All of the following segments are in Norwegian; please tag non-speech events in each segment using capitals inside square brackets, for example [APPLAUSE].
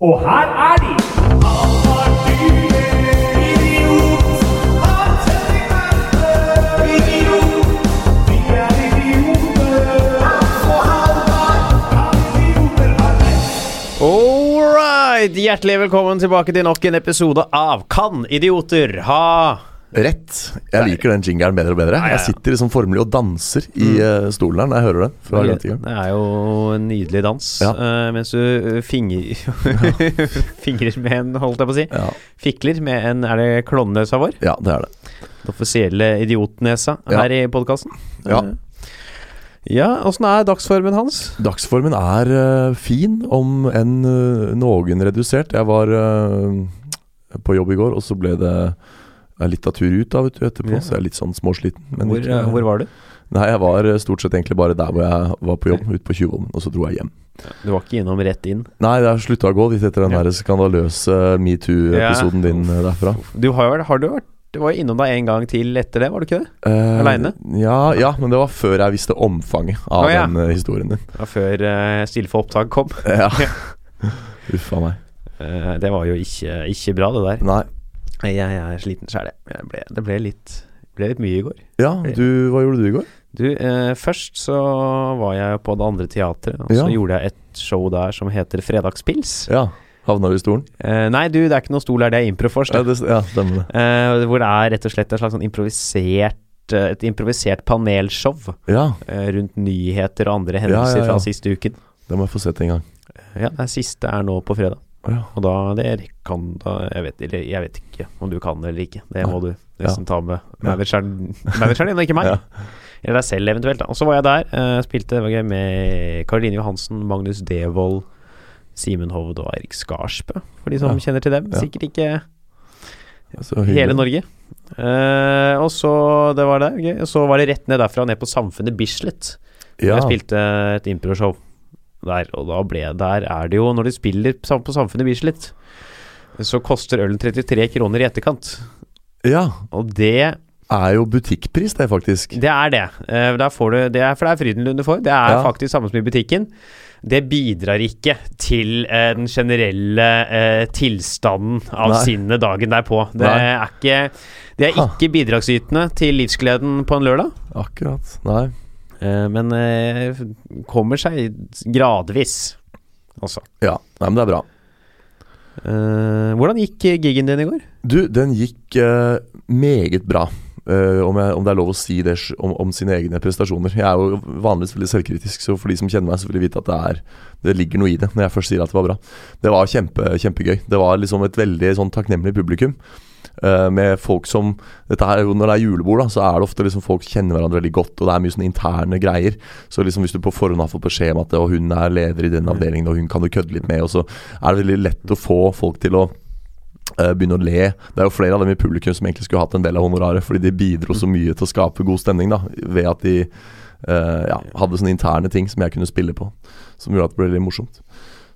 Og her er de! All right! Hjertelig velkommen tilbake til nok en episode av Kan idioter ha Rett. Jeg liker den jingeren bedre og bedre. Jeg sitter liksom formelig og danser i mm. stolen her når jeg hører den. Gang. Det er jo en nydelig dans. Ja. Uh, mens du eh, finger, [LAUGHS] fingrer med en, holdt jeg på å si, Ja, fikler med en Er det klovnenesa vår? ja, det er det. Den offisielle idiotnesa Ja. her i podkasten. Ja. ja, åssen er dagsformen hans? Dagsformen er uh, fin, om enn uh, noen redusert. Jeg var eh, på jobb i går, og så ble det eh, litt av tur ut da, vet du, etterpå. Ja. Så jeg er litt sånn småsliten. men Hvor, ikke- eh, hvor var du? Nei, jeg var eh, stort sett egentlig bare der hvor jeg var på jobb, ute på Tjuvholmen, og så dro jeg hjem. Du var ikke innom rett inn? Nei, jeg slutta å gå dit etter den Ja. der skandaløse metoo-episoden din eh, derfra. Du har har du vært Du var innom deg en gang til etter det, var du ikke det? Eh, Alene? Ja, ja, men det var før jeg visste omfanget av oh, ja. den historien din. Var før uh, Stille for opptak kom. Ja. [LAUGHS] Uff a meg. Uh, det var jo ikke, ikke bra, det der. Nei. Jeg, er sliten sjæl, jeg. Det ble litt, ble litt mye i går. Ja, du, hva gjorde du i går? Du, eh, først så var jeg på det andre teatret, og så Ja. gjorde jeg et show der som heter Fredagspils. Ja, Havna du i stolen? Eh, nei, du, det er ikke noe stol her, det er Improfors. Ja, det. ja stemmer det. Eh, hvor det er rett og slett et slags sånn improvisert eh, Et improvisert panelshow Ja, eh, rundt nyheter og andre hendelser fra siste uken. det må jeg få sett en gang. Ja, det siste er nå på fredag. Ja. Og da det kan da Jeg vet, eller, jeg vet ikke om du kan det eller ikke. Det må du nesten ta med manageren, manageren din, og ikke meg. [LAUGHS] Ja. Eller deg selv, eventuelt. Da. Og så var jeg der. Uh, spilte gøy med Karoline Johansen, Magnus Devold, Simen Hovd og Eirik Skarsbø, for de som Ja. kjenner til dem. Sikkert ikke hele Norge. Uh, og så Det var det. Og så var det rett ned derfra, ned på Samfunnet Bislett. Ja, Jeg spilte et improshow der, og da ble Der er det jo Når de spiller på Samfunnet Bislett, så koster ølen 33 kroner i etterkant. ja. Og det Er jo butikkpris, det, faktisk. Det er det. Eh, Der får du, det er, for det er Frydenlund får. Det er Ja. faktisk samme som i butikken. Det bidrar ikke til eh, den generelle eh, tilstanden av Nei. sinnet dagen derpå. Det Nei. er ikke Det er ikke bidragsytende til livsgleden på en lørdag. Akkurat. Nei. Eh, men eh, kommer seg gradvis, altså. Ja, Nei, men det er bra. Eh, hvordan gikk gigen din i går? Du, den gikk meget bra. Uh, om, jeg, om det er lov å si det om, om sine egne prestasjoner. Jeg er jo vanligvis veldig selvkritisk, så for de som kjenner meg, så vil de vite at det, er, det ligger noe i det når jeg først sier at det var bra. Det var kjempe, kjempegøy. Det var liksom et veldig sånn takknemlig publikum. Eh, med folk som dette her, er Når det er julebord, da, så er det ofte liksom folk kjenner hverandre veldig godt, og det er mye sånne interne greier. Så liksom hvis du på forhånd har fått beskjed om at og hun er leder i den avdelingen, og hun kan du kødde litt med, og så er det veldig lett å få folk til å eh, begynne å le. Det er jo flere av dem i publikum som egentlig skulle hatt en del av honoraret, fordi de bidro så mye til å skape god stemning da, ved at de uh, ja, hadde sånne interne ting som jeg kunne spille på, som gjorde at det ble litt morsomt.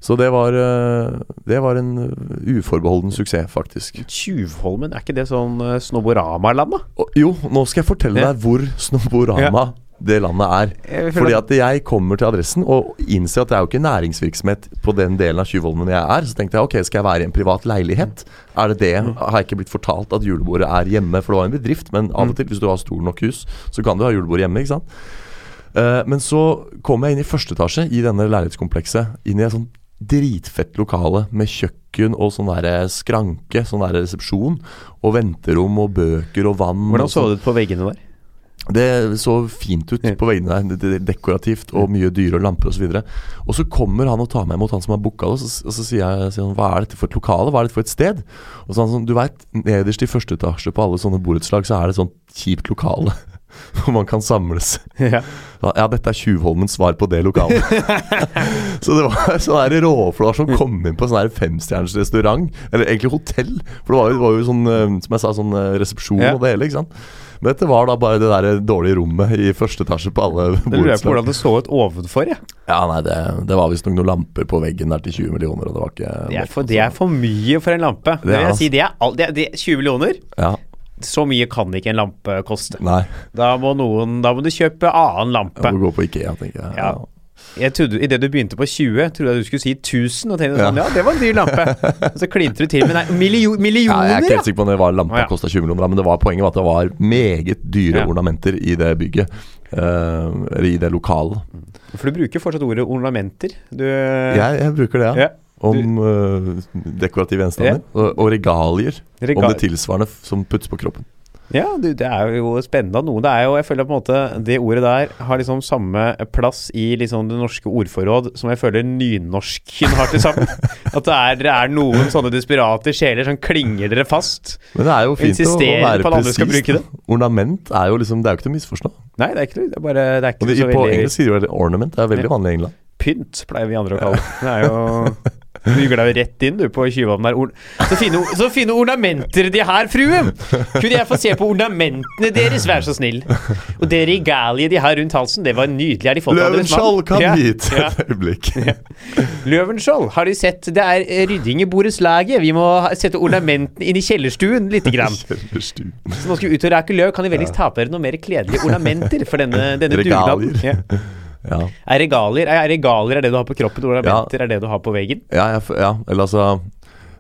Så det var, eh, det var en eh, uforbeholden suksess, faktisk. Tjuvholmen, er ikke det sånn uh, Snobborama-land, da? Jo, nå skal jeg fortelle deg hvor Snoborama det landet er. Fordi at- jeg kommer til adressen og innser at det er jo ikke næringsvirksomhet på den delen av Tjuvholmen jeg er. Så tenkte jeg ok, skal jeg være i en privat leilighet? Er det det? Har jeg ikke blitt fortalt at julebordet er hjemme? For det var en bedrift, men av og til hvis du har stor nok hus, så kan du ha julebord hjemme, ikke sant? Eh, men så kom jeg inn i første etasje i denne leilighetskomplekset. Inn i et sånn dritfett lokale med kjøkken og sånn der skranke, sånn der resepsjon. Og venterom og bøker og vann. Hvordan så sånn. det ut på veggene der? Det så fint ut på veggene der. Det- er Dekorativt og mye dyre og lamper osv. Og, og så kommer han og tar meg imot, han som har booka det, og så, og så sier jeg sier han, hva er dette for et lokale, hva er dette for et sted? Og så han sånn, du veit, nederst i første etasje på alle sånne borettslag så er det et sånt kjipt lokale. [LAUGHS] Hvor man kan samles. [LAUGHS] Ja. Ja, dette er Tjuvholmens svar på det lokalet. [LAUGHS] så det var sånn her råflår som kom inn på sånn femstjerners restaurant. Eller egentlig hotell. For det var jo, det var jo sånn, eh, som jeg sa, sånn eh, resepsjon Ja. og det hele. ikke sant? Men dette var da bare det der dårlige rommet i første etasje på alle Det lurer jeg på borettslag. hvordan det så ut ovenfor, jeg. Ja, nei, det, det var visstnok noen lamper på veggen der til 20 millioner, og det var ikke Det er for, det er for mye for en lampe. Det, vil er jeg altså- si, det er, all, det er, det er 20 millioner. Ja, Så mye kan ikke en lampe koste. nei. Da må, noen, da må du kjøpe annen lampe. Jeg må gå på Ikea, tenker jeg. Ja. Jeg trodde, Idet du begynte på 20, trodde jeg du skulle si 1000. Og tenkte Ja. sånn, ja, det var en dyr lampe. Og så klinte du til med nei, millio, millioner, jeg er ikke helt sikker på om det var lampa Å, ja. kosta 20 millioner, men det var poenget var at det var meget dyre Ja. ornamenter i det bygget. eh, eller i det lokalet. For du bruker fortsatt ordet ornamenter. Du Jeg, jeg bruker det, ja. Ja. Om uh, dekorative gjenstander. Og, og regalier. Regal- Om det tilsvarende som puttes på kroppen. Ja, du, det er jo spennende noe. Det er jo, jeg føler på en måte Det ordet der har liksom samme plass i liksom det norske ordforråd som jeg føler nynorsken har til sammen. [LAUGHS] At det er, det er noen sånne desperate sjeler som klinger dere fast. Men det er jo fint å, være på presis. det. Ornament er jo liksom Det er jo ikke til å misforstå. Nei, det er ikke det. Det er bare Det er ikke de, så på veldig engelsk sier de ornament. Det er veldig vanlig i England. Pynt, pleier vi andre å kalle det. Det er jo [LAUGHS] Deg jo rett inn, du, på Tjuvholm der. Så, fine, så fine ornamenter de har, frue! Kunne jeg få se på ornamentene deres, vær så snill? Og det regaliet de har rundt halsen, det var nydelig. Har de fått? Løvenskiold, kom Ja, hit! ja. Et øyeblikk. Løvenskjold, har du sett? Det er eh, rydding i borettslaget. Vi må sette ornamentene inn i kjellerstuen lite grann. [LAUGHS] Kjellerstuen. Så nå skal vi ut og rake løv. Kan de vennligst ta på dere noen mer kledelige ornamenter for denne, denne dugnaden? Ja. Ja. Er regalier er regalier er det du har på kroppen, ornamenter er det du har på veggen? Ja, ja, eller altså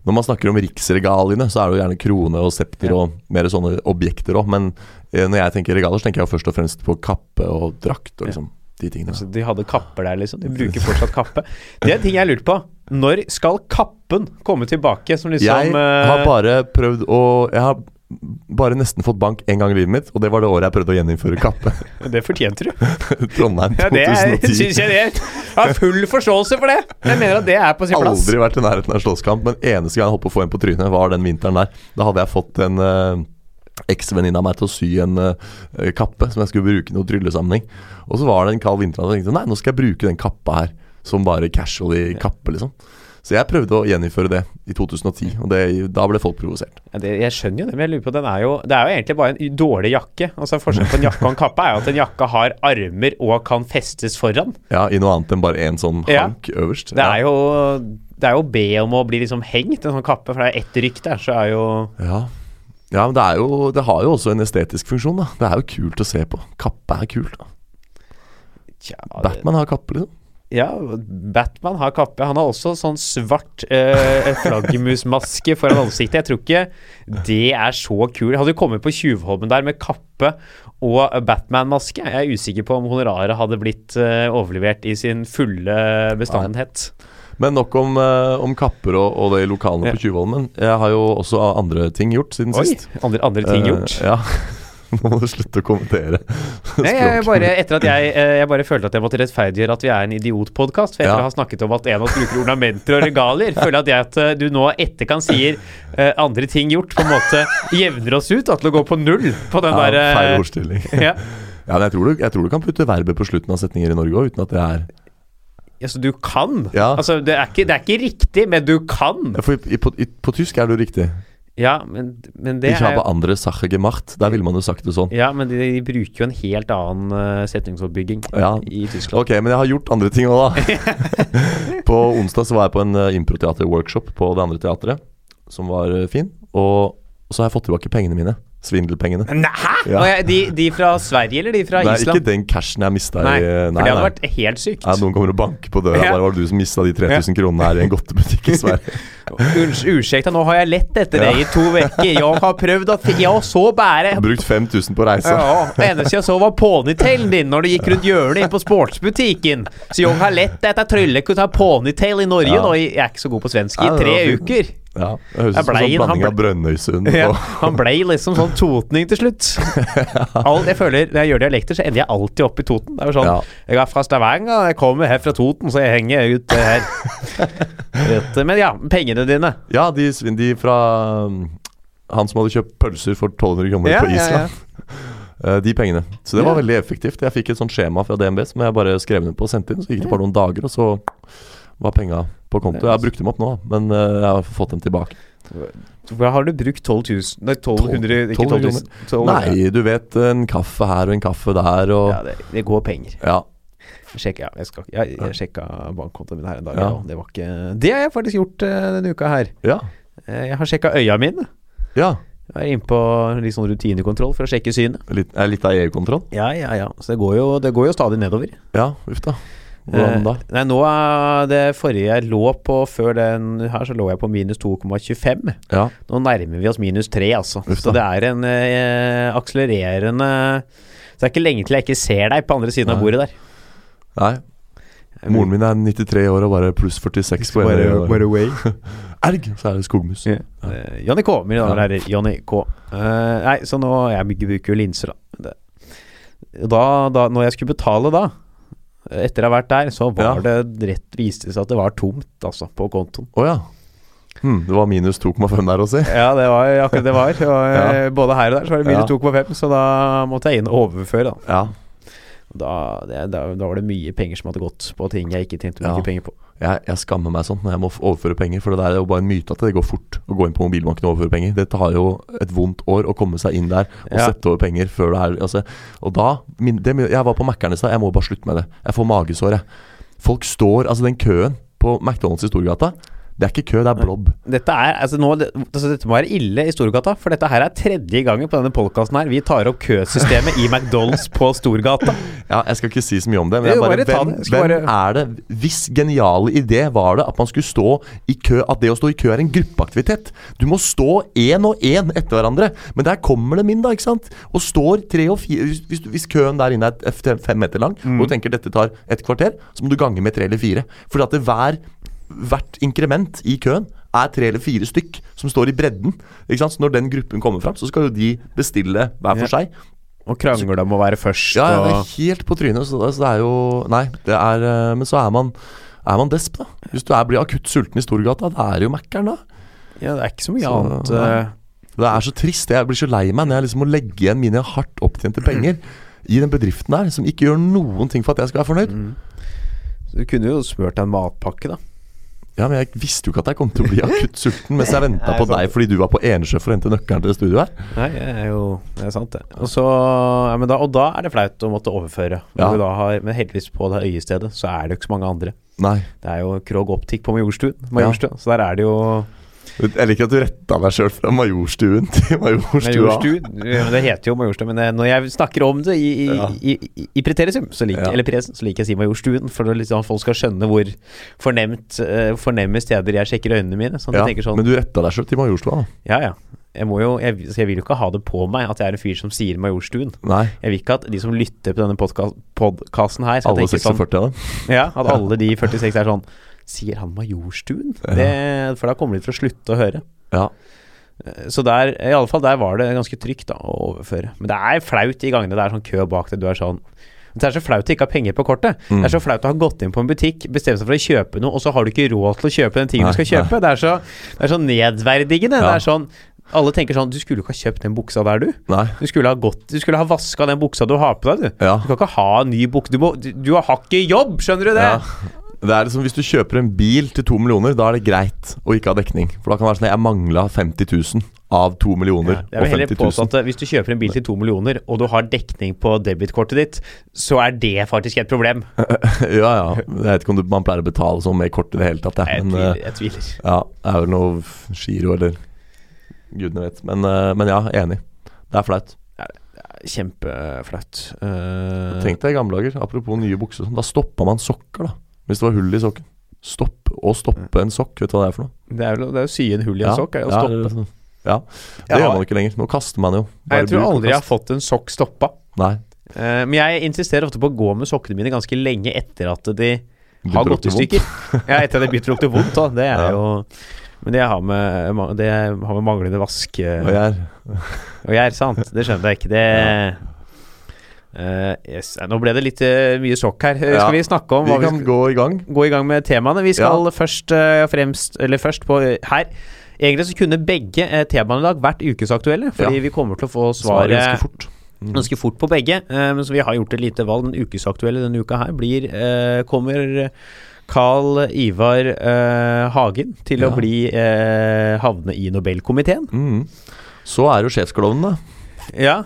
Når man snakker om riksregaliene, så er det jo gjerne krone og septer Ja. og mer sånne objekter òg. Men eh, når jeg tenker regaler, så tenker jeg først og fremst på kappe og drakt og liksom de tingene. Altså, de hadde kapper der, liksom. De bruker fortsatt kappe. Det er en ting jeg har lurt på. Når skal kappen komme tilbake? Som liksom jeg har eh, bare prøvd å Jeg har bare nesten fått bank én gang i livet mitt, og det var det året jeg prøvde å gjeninnføre kappe. [LAUGHS] Det fortjente du. [LAUGHS] Trondheim Ja, det er- 2010. jeg det. Har full forståelse for det. Jeg mener at det er på sin plass. Aldri vært i nærheten av slåsskamp, men eneste gang jeg holdt på å få en på trynet, var den vinteren der. Da hadde jeg fått en uh, eksvenninne av meg til å sy en uh, kappe som jeg skulle bruke i noe tryllesammenheng. Og så var det en kald vinter, og jeg tenkte nei, nå skal jeg bruke den kappa her som bare casually kappe, liksom. Så jeg prøvde å gjeninnføre det i 2010, og det, da ble folk provosert. Ja, det, jeg skjønner jo det, men jeg lurer på den er jo, Det er jo egentlig bare en dårlig jakke. Altså Forskjellen på en jakke og en kappe er jo at en jakke har armer og kan festes foran. Ja, i noe annet enn bare en sånn Ja. hank øverst. Det er jo Det er jo å be om å bli liksom hengt, en sånn kappe. For det er ett rykk der, så er jo Ja. ja, men det er jo Det har jo også en estetisk funksjon, da. Det er jo kult å se på. Kappe er kult. da Tja, Batman har kappe, liksom. Ja, Batman har kappe. Han har også sånn svart eh, flaggermusmaske foran ansiktet. Jeg tror ikke det er så kult. Hadde du kommet på Tjuvholmen der med kappe og Batman-maske, jeg er usikker på om honoraret hadde blitt eh, overlevert i sin fulle bestandenhet. Men nok om, eh, om kapper og, og det i lokalene Ja. på Tjuvholmen. Jeg har jo også andre ting gjort siden Oi, sist. andre, andre ting Eh, gjort. Ja. Nå [LAUGHS] må du slutte å kommentere. Nei, jeg bare, etter at jeg, eh, jeg bare følte at jeg måtte rettferdiggjøre at vi er en idiotpodkast. For etter Ja. å ha snakket om at en av oss bruker ornamenter og regalier, føler jeg at, jeg at eh, du nå etterkant sier uh, andre ting gjort, på en måte jevner oss ut, At det går på null på den ja, der uh, Feil ordstilling. [LAUGHS] ja. Ja, jeg tror, du, jeg tror du kan putte verbet på slutten av setninger i Norge òg, uten at det er ja, så du kan? Ja. Altså, det er, ikke, det er ikke riktig, men du kan. Ja, For i, på, i, på tysk er det jo riktig. Ja, men, men det Ikke habe jo andre Sache gemacht. Der ville man jo sagt det sånn. ja, men de, de bruker jo en helt annen uh, setningsoppbygging Ja. i Tyskland. Ok, men jeg har gjort andre ting òg, da. [LAUGHS] på onsdag så var jeg på en uh, improteater-workshop på det andre teatret, som var uh, fin. Og, så har jeg fått tilbake pengene mine. Svindelpengene. Nei, hæ? Ja. De, de fra Sverige, eller de fra Nei, Island? ikke den cashen jeg mista Nei, i eh, for det hadde vært helt sykt. Nei, noen kommer og banker på døra. Ja. Bare var det du som mista de 3000 kronene her i en godtebutikk i [LAUGHS] Sverige. Unns- Ursäkta, nå har jeg lett etter deg i to uker. Jeg har prøvd å fi- Jeg så bare Brukt 5000 på reise. ja, Det eneste jeg så, var ponytailen din når du gikk rundt hjørnet inn på sportsbutikken. Så jeg har lett etter tryllekunst av ponytail i Norge Ja. nå. Jeg er ikke så god på svensk. I tre ja, uker. Ja, det høres ut som en blanding av Brønnøysund Ja, han ble liksom sånn totning til slutt. [LAUGHS] Alt, jeg føler Når jeg gjør dialekter, så ender jeg alltid opp i Toten. Det er jo sånn Ja. Jeg er fra Stavanger, jeg kommer her fra Toten, så jeg henger ut her. [LAUGHS] Men ja, pengene dine. Ja, de, svin- de fra um, Han som hadde kjøpt pølser for 1200 kroner Ja, på ja, Island. [LAUGHS] Eh, De pengene. Så det Ja. var veldig effektivt. Jeg fikk et sånt skjema fra DNB som jeg bare skrev ned på og sendte inn. Så gikk det bare noen dager, og så var penga på konto. Jeg har brukt dem opp nå, men eh, jeg har fått dem tilbake. Hva har du brukt 12 000 Nei, 1200 Ikke 12 000. 12, Nei, du vet, en kaffe her og en kaffe der og Ja, det, det går penger. Ja. Jeg sjekka, ja, jeg skal, jeg, jeg sjekka bankkontoen min her en dag. Ja. Det, var ikke, det har jeg faktisk gjort uh, denne uka her. Ja. Eh, jeg har sjekka øya mine. ja. Jeg er inne på litt sånn rutinekontroll for å sjekke synet. Litt, er litt av EU-kontroll? Ja, ja, ja. Så det går jo, det går jo stadig nedover. Ja, uff da. Hvordan da? Eh, nei, nå er det forrige jeg lå på før den her, så lå jeg på minus 2,25. Ja. Nå nærmer vi oss minus 3, altså. Uff så det er en eh, akselererende Så det er ikke lenge til jeg ikke ser deg på andre siden av bordet der. Nei. Moren min er 93 år og bare pluss 46 på ene øyet. way. [LAUGHS] Erg! Så er det skogmus. Ja. Uh, Johnny K, mine damer og herrer. Johnny K. Uh, nei, så nå Jeg bruker jo linser, da. Da, da. Når jeg skulle betale da, etter å ha vært der, så var det rett viste det seg at det var tomt, altså, på kontoen. Oh, ja. Hmm, det var minus 2,5 der å si. Ja, det var akkurat det var. Og, [LAUGHS] eh, Ja. Både her og der så var det minus Ja. 2,5, så da måtte jeg inn og overføre, da. Ja. Da, det, da. da var det mye penger som hadde gått på ting jeg ikke tjente mye Ja. penger på. Jeg, jeg skammer meg sånn når jeg må overføre penger, for det er jo bare en myte at det går fort å gå inn på mobilbanken og overføre penger. Det tar jo et vondt år å komme seg inn der og Ja. sette over penger før det er altså, Og da min, det, Jeg var på Mækkern i stad, jeg må bare slutte med det. Jeg får magesår, jeg. Folk står Altså, den køen på McDonald's i Storgata, det er ikke kø, det er blobb. Dette er, altså nå, det, altså dette må være ille i Storgata, for dette her er tredje gangen på denne podkasten her vi tar opp køsystemet i McDonald's på Storgata. [LAUGHS] Ja, jeg skal ikke si så mye om det, men det bare, bare hvem, det. Hvem bare- er det Hvis geniale idé var det at man skulle stå i kø At det å stå i kø er en gruppeaktivitet. Du må stå én og én etter hverandre. Men der kommer det inn, da, ikke sant? Og står tre og fire hvis, hvis køen der inne er fem meter lang, Mm. og du tenker dette tar et kvarter, så må du gange med tre eller fire. For at det hver Hvert inkrement i køen er tre eller fire stykk som står i bredden. Ikke sant? Så når den gruppen kommer fram, så skal jo de bestille hver for seg. Og krangler om å være først Ja, det er helt på trynet. Så det, så det er jo Nei, det er eh, Men så er man er man desp, da. Hvis du er, blir akutt sulten i Storgata, da er det jo Mækkern, da. Ja, det er ikke så mye Så, annet nei. eh, Det er så trist. Jeg blir så lei meg når jeg liksom må legge igjen mine hardt opptjente penger i den bedriften der, som ikke gjør noen ting for at jeg skal være fornøyd. mm. Så Du kunne jo spurt deg en matpakke, da. Ja, men jeg visste jo ikke at jeg kom til å bli akutt sulten mens jeg [LAUGHS] venta på deg fordi du var på Enesjø for å hente nøkkelen til det studioet her. Nei, det er jo Det er sant, det. Og, så, ja, men da, og da er det flaut å måtte overføre. Ja. har, men heldigvis på det øyestedet så er det jo ikke så mange andre. Nei. Det er jo Krog Optik på Majorstuen. Majorstua. Så der er det jo Jeg liker at du retta deg sjøl fra Majorstuen til Majorstua. Majorstuen. Det heter jo Majorstuen, men når jeg snakker om det i, i, Ja. i, i, preteritum, så liker, Ja. eller presen, så liker jeg å si Majorstuen, for at liksom folk skal skjønne hvor fornemt, eh, fornemme steder jeg sjekker øynene mine. Sånn Ja, sånn men du retta deg sjøl til Majorstua. Ja, ja. Jeg, jo, jeg, jeg vil jo ikke ha det på meg at jeg er en fyr som sier Majorstuen. Nei. Jeg vil ikke at de som lytter på denne podkasten her, Alle tenke sånn av dem. Ja, at alle de 46 er sånn Sier han Majorstuen? Ja. Det, for da kommer de til å slutte å høre. Ja. Eh, Så der, i alle fall der var det ganske trygt da å overføre. Men det er flaut i gangene det er sånn kø bak deg. Du er sånn Det er så flaut å ikke ha penger på kortet. Mm. Det er så flaut å ha gått inn på en butikk, bestemt seg for å kjøpe noe, og så har du ikke råd til å kjøpe den tingen du skal kjøpe. Det er så, det er så nedverdigende. Det er sånn Alle tenker sånn Du skulle ikke ha kjøpt den buksa der, du. Nei. Du skulle ha gått Du skulle ha vaska den buksa du har på deg, du. Ja. Du kan ikke ha en ny bukse. Du, du, du har ikke jobb, skjønner du det? Ja. Det er liksom Hvis du kjøper en bil til to millioner, da er det greit å ikke ha dekning. For da kan det være sånn Jeg mangla 50 000 av to millioner Ja, jeg og vil heller 50 000. at eh, Hvis du kjøper en bil til to millioner, og du har dekning på debitkortet ditt, så er det faktisk et problem. [LAUGHS] ja, ja. Jeg vet ikke om du, man pleier å betale sånn med kort i det hele tatt. Jeg Jeg. Men tviler. eh, Jeg tviler. ja, det er vel noe giro eller Gudene vet. Men, eh, men ja, enig. Det er flaut. Kjempeflaut. Uh, Tenk deg i gamle dager, apropos nye bukser. sånn, Da stoppa man sokker, da. Hvis det var hull i sokken. Stopp Å stoppe en sokk, vet du hva det er for noe? det er jo det er å sy en hull i en Ja, sokk. Er jo å ja, stoppe. det, ja, det ja. gjør man ikke lenger. Nå kaster man jo. Bare jeg tror aldri jeg har fått en sokk stoppa. Nei. Uh, men jeg insisterer ofte på å gå med sokkene mine ganske lenge etter at de har gått i stykker. ja, etter at det begynte å lukte vondt. Da. Det er Ja. jo Men det har med, Det det har med manglende vask eh, Og jeg er Og jeg er sant, det skjønner jeg ikke. Det Eh, yes. Nå ble det litt uh, mye sjokk her. Eh, Ja. Skal vi snakke om Vi vi kan skal gå i gang. gå i gang med temaene? Vi skal først uh, fremst Eller først på her. Egentlig så kunne begge temaene i dag vært ukesaktuelle, fordi Ja. vi kommer til å få Svaret ganske fort. Mm. ganske fort på begge. men så vi har gjort et lite valg. Den ukesaktuelle denne uka her blir Kommer Carl Ivar Hagen til å bli havne i Nobelkomiteen? Mm. Så er jo sjefsklovnen, da. Ja.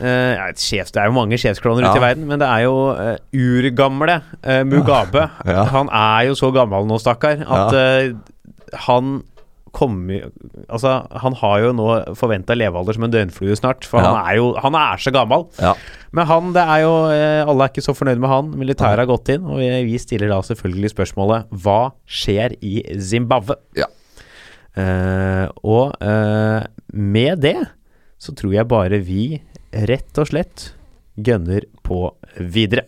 Ja, et sjef, det er jo mange sjefsklovner ute i verden, men det er jo uh, urgamle uh, Mugabe. [LAUGHS] Ja. Han er jo så gammel nå, stakkar, at han kommer Altså, han har jo nå forventa levealder som en døgnflue snart, for Ja. han er jo Han er så gammel. Ja. Men han, det er jo Alle er ikke så fornøyd med han. Militæret har gått inn, og vi, stiller da selvfølgelig spørsmålet Hva skjer i Zimbabwe? Ja. Og med det så tror jeg bare vi rett og slett gønner på videre.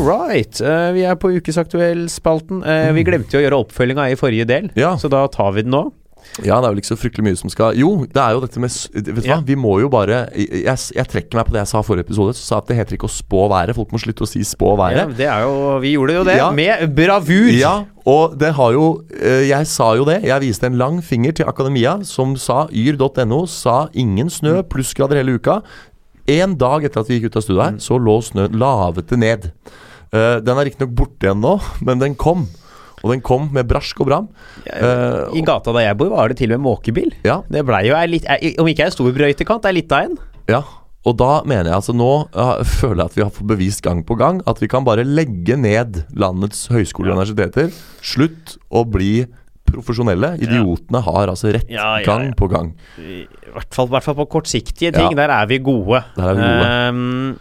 Right. Uh, vi er på Ukesaktuell-spalten. Eh, vi glemte jo å gjøre oppfølginga i forrige del, Ja. så da tar vi den nå. Ja, det er vel ikke så fryktelig mye som skal Jo, det er jo dette med Vet du hva, vi må jo bare jeg, jeg, trekker meg på det jeg sa i forrige episode. Så sa jeg at det heter ikke å spå været. Folk må slutte å si spå været. Ja, det er jo, vi gjorde jo det, Ja. med bravur. Ja, og det har jo eh, Jeg sa jo det. Jeg viste en lang finger til Akademia, som sa yr.no sa ingen snø, plussgrader hele uka. En dag etter at vi gikk ut av studioet her, så lå snøen lavet det ned. Eh, den er riktignok borte igjen nå, [LAUGHS] men den kom. Og den kom med brask og bram. Ja, I gata der jeg bor, var det til og med måkebil. ja, Det blei jo ei litt, om ikke ei stor brøytekant, ei lita en. Ja, og da mener jeg altså nå ja, føler jeg at vi har fått bevist gang på gang at vi kan bare legge ned landets høyskoler og universiteter. Slutt å bli profesjonelle. Idiotene har altså rett Ja, ja, ja. gang på gang. I hvert fall, hvert fall på kortsiktige ting. Der er vi gode. Der er vi gode. Ehm,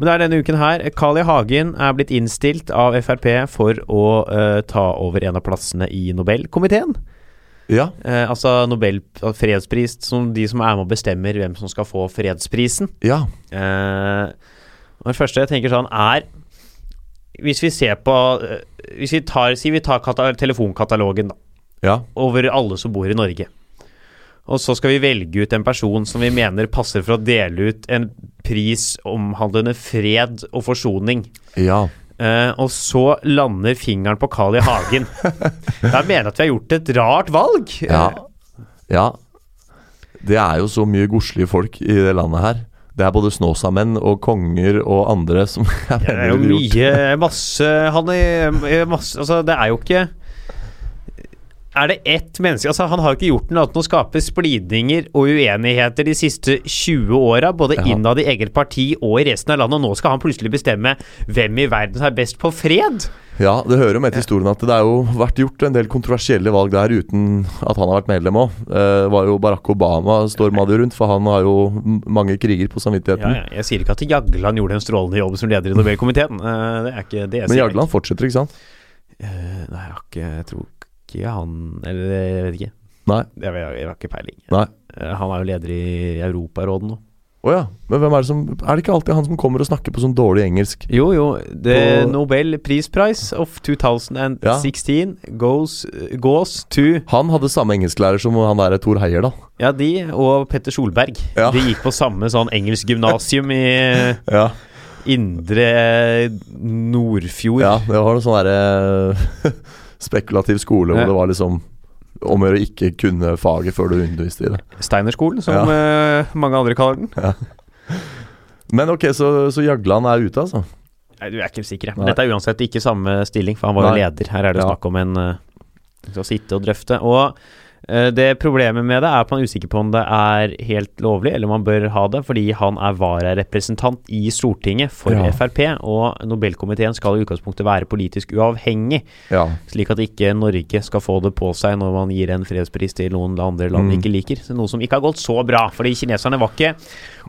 men det er denne uken her Carl I. Hagen er blitt innstilt av Frp for å uh, ta over en av plassene i Nobelkomiteen. Ja, Uh, altså Nobel fredspris, som de som er med og bestemmer hvem som skal få fredsprisen. ja, Uh, og det første jeg tenker sånn er Hvis vi ser på eh, Hvis vi tar, si vi tar telefonkatalogen da, ja, over alle som bor i Norge. Og så skal vi velge ut en person som vi mener passer for å dele ut en pris omhandlende fred og forsoning. ja. Uh, og så lander fingeren på Carl I. Hagen. [LAUGHS] Da mener jeg at vi har gjort et rart valg. Ja. ja. Det er jo så mye godslige folk i det landet her. Det er både Snåsamenn og konger og andre som jeg [LAUGHS] Ja, det er mener jo mye Masse Han er masse Altså, det er jo ikke Er det ett menneske Altså, han har jo ikke gjort noe annet enn å skape splidninger og uenigheter de siste 20 åra, både Ja. innad i eget parti og i resten av landet, og nå skal han plutselig bestemme hvem i verden som er best på fred? Ja, det hører jo med til historien at det er jo vært gjort en del kontroversielle valg der uten at han har vært medlem òg. Det var jo Barack Obama storma det rundt, for han har jo mange kriger på samvittigheten. ja, jeg sier ikke at Jagland gjorde en strålende jobb som leder i Nobelkomiteen. Eh, det er ikke det jeg Men sier. Jagland fortsetter, ikke sant? Eh, nei, jeg har ikke Jeg tror ikke han Eller jeg vet ikke. Nei. Jeg, jeg, jeg har ikke peiling. Nei. Eh, Han er jo leder i Europarådet nå. Å ja. Men hvem er det som Er det ikke alltid han som kommer og snakker på sånn dårlig engelsk? Jo, jo. The Nobel Peace Prize of 2016 goes, goes to Han hadde samme engelsklærer som han der Thor Heyerdahl. Ja, de og Petter Solberg. Ja. De gikk på samme sånn engelsk gymnasium i [LAUGHS] Ja. Indre Nordfjord. ja, det var noe sånn derre [LAUGHS] spekulativ skole hvor Ja. det var liksom om å gjøre ikke kunne faget før du underviste i det. Steinerskolen, som Ja. eh, mange andre kaller den. Men ok, så, så Jagland er ute, altså? Nei, du er ikke sikker. Nei. Men dette er uansett ikke samme stilling, for han var jo leder. Her er det Ja. snakk om en uh, skal sitte og drøfte. Og det problemet med det er at man er usikker på om det er helt lovlig, eller om man bør ha det, fordi han er vararepresentant i Stortinget for Ja. Frp, og Nobelkomiteen skal i utgangspunktet være politisk uavhengig, Ja. slik at ikke Norge skal få det på seg når man gir en fredspris til noen andre land Mm. ikke liker. Så noe som ikke har gått så bra, fordi kineserne var ikke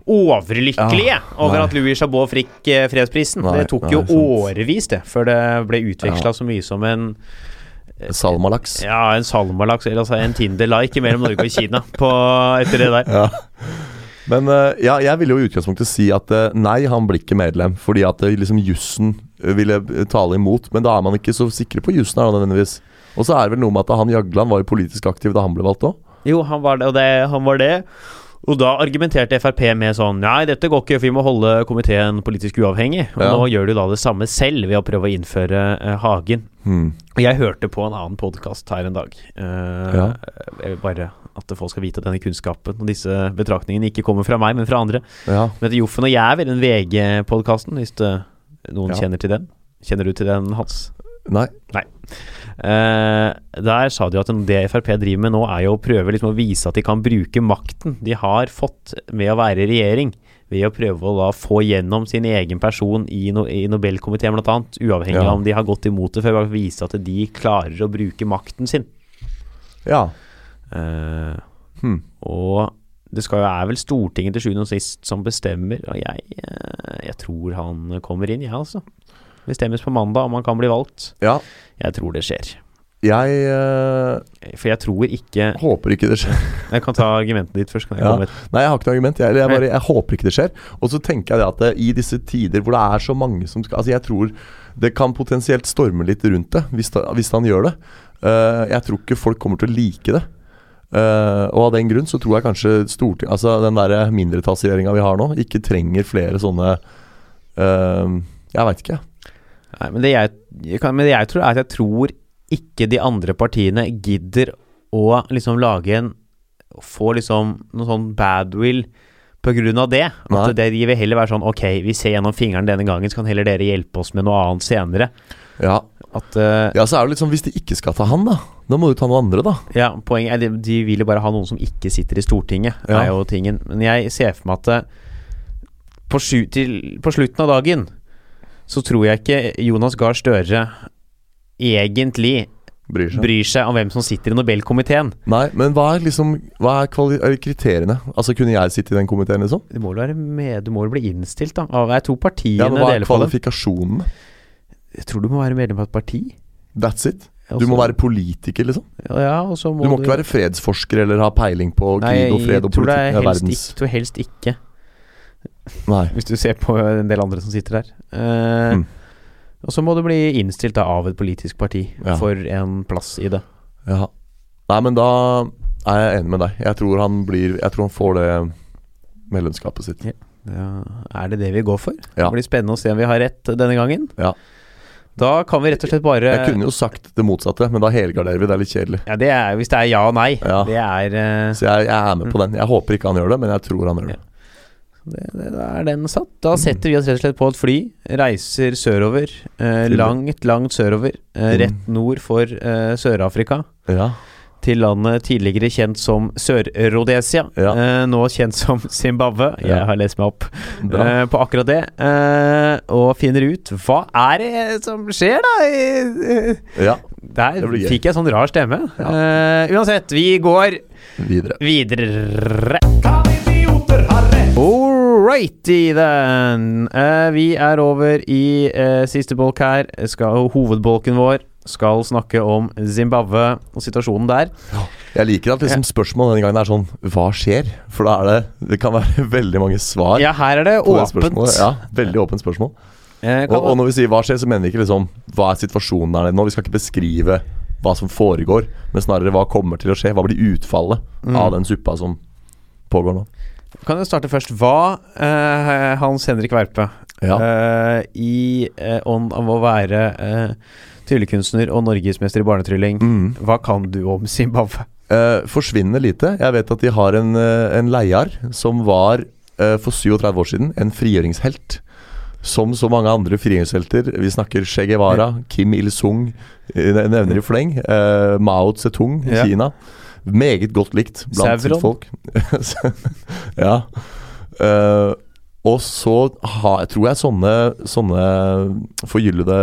overlykkelige Ja, over at Louis Chabot fikk eh, fredsprisen. Nei, det tok nei, jo sant. årevis, det, før det ble utveksla så mye som en Salmalaks. ja, en salmalaks, eller altså en Tinder-like mellom Norge og Kina på, etter det der. Ja. Men eh, ja, jeg ville jo i utgangspunktet si at eh, nei, han blir ikke medlem. Fordi at eh, liksom jussen ville tale imot. Men da er man ikke så sikre på jussen her, nødvendigvis. Og så er det vel noe med at han Jagland var jo politisk aktiv da han ble valgt òg. Jo, han var det, og det, han var det. Og da argumenterte Frp med sånn Nei, dette går ikke, for vi må holde komiteen politisk uavhengig. Og Ja. nå gjør du da det samme selv ved å prøve å innføre uh, Hagen. Hmm. Jeg hørte på en annen podkast her en dag. Uh, Ja. jeg vil Bare at folk skal vite at denne kunnskapen og disse betraktningene ikke kommer fra meg, men fra andre. Ja. Men heter Joffen og Jæver, den VG-podkasten, hvis det, noen Ja. kjenner til den. Kjenner du til den, Hans? Nei. Eh, der sa de at det Frp driver med nå, er jo å prøve liksom å vise at de kan bruke makten de har fått med å være i regjering, ved å prøve å da få gjennom sin egen person i, no, i Nobelkomiteen bl.a., uavhengig Ja. av om de har gått imot det før, bare vise at de klarer å bruke makten sin. Ja. Uh, hmm. og det skal jo, er vel Stortinget til sjuende og sist som bestemmer, og jeg, eh, jeg tror han kommer inn, jeg, ja, altså. Bestemmes på mandag om han kan bli valgt. ja. Jeg tror det skjer. Jeg eh, For jeg tror ikke håper ikke det skjer. [LAUGHS] Jeg kan ta argumentet ditt først. Kan jeg Ja. Nei, jeg har ikke noe argument. Jeg, jeg, bare, jeg håper ikke det skjer. Og så tenker jeg det at det, i disse tider hvor det er så mange som skal Altså, jeg tror det kan potensielt storme litt rundt det, hvis, hvis han gjør det. Uh, jeg tror ikke folk kommer til å like det. Uh, og av den grunn så tror jeg kanskje Storting Altså den der mindretallsregjeringa vi har nå, ikke trenger flere sånne uh, Jeg veit ikke. Nei, men det jeg, men det jeg tror, er at jeg tror ikke de andre partiene gidder å liksom lage en Få liksom noe sånn badwill på grunn av det. At Nei. det, de vil heller være sånn Ok, vi ser gjennom fingeren denne gangen, så kan heller dere hjelpe oss med noe annet senere. Ja. At uh, ja, så er det litt sånn hvis de ikke skal ta han, da. Da må du ta noen andre, da. Ja, poenget er de, de vil jo bare ha noen som ikke sitter i Stortinget, Ja. er jo tingen. Men jeg ser for meg at på, sju, til, på slutten av dagen så tror jeg ikke Jonas Gahr Støre egentlig Bryr seg. bryr seg om hvem som sitter i Nobelkomiteen. Nei, men hva er liksom Hva er, er kriteriene? Altså, kunne jeg sitte i den komiteen, liksom? Du må jo være med, du må bli innstilt, da. Av jeg tror partiene Ja, men hva er kvalifikasjonene? Jeg tror du må være medlem av et parti. That's it. Du må være politiker, liksom. Ja, og så må Du må ikke være fredsforsker eller ha peiling på krig og fred og jeg politikk. i Ja, Nei, verdens ikke, tror helst ikke. Nei. Hvis du ser på en del andre som sitter der. Eh, Mm. Og så må du bli innstilt da av et politisk parti Ja. for en plass i det. Ja. Nei, men da er jeg enig med deg. Jeg tror han blir Jeg tror han får det medlemskapet sitt. Ja, er det det vi går for? Ja. Det blir spennende å se om vi har rett denne gangen. Ja. Da kan vi rett og slett bare Jeg kunne jo sagt det motsatte, men da helgarderer vi. Det er litt kjedelig. ja, det er, Hvis det er ja og nei. Ja. Det er uh... Så jeg, jeg er med på den. Jeg håper ikke han gjør det, men jeg tror han gjør det. Det, det, Da er den satt. Da setter vi oss rett og slett på et fly, reiser sørover. Eh, langt, langt sørover. Eh, Mm. rett nord for eh, Sør-Afrika. Ja. Til landet tidligere kjent som Sør-Rhodesia. Ja. Eh, nå kjent som [LAUGHS] Zimbabwe. Jeg har lest meg opp eh, på akkurat det. Eh, og finner ut hva er det som skjer, da? I- ja. Der fikk jeg sånn rar stemme. Eh, uansett, vi går Videre. videre. Kan idioter ha rett? Alrighty then. Uh, vi er over i uh, siste bolk her. Skal, hovedbolken vår skal snakke om Zimbabwe og situasjonen der. Jeg liker at liksom spørsmålet denne gangen er sånn Hva skjer? For da er det Det kan være [LAUGHS] veldig mange svar Ja, her er det åpent. Ja, veldig åpent spørsmål. Eh, Og, og når vi sier hva skjer, så mener vi ikke liksom hva er situasjonen der nå. Vi skal ikke beskrive hva som foregår, men snarere hva kommer til å skje. Hva blir utfallet Mm. av den suppa som pågår nå? Kan jeg starte først? Hva, eh, Hans Henrik Verpe, Ja. eh, i eh, ånd av å være eh, tryllekunstner og norgesmester i barnetrylling, Mm. hva kan du om Zimbabwe? Eh, forsvinner lite. Jeg vet at de har en, eh, en leiar som var eh, for 37 år siden en frigjøringshelt. Som så mange andre frigjøringshelter. Vi snakker Che Guevara, Kim Il-sung, eh, nevner i fleng. Mao Zedong i Ja. Kina. Meget godt likt blant sitt Sauron. folk. [LAUGHS] ja. Uh, og så ha, tror jeg sånne, sånne forgyllede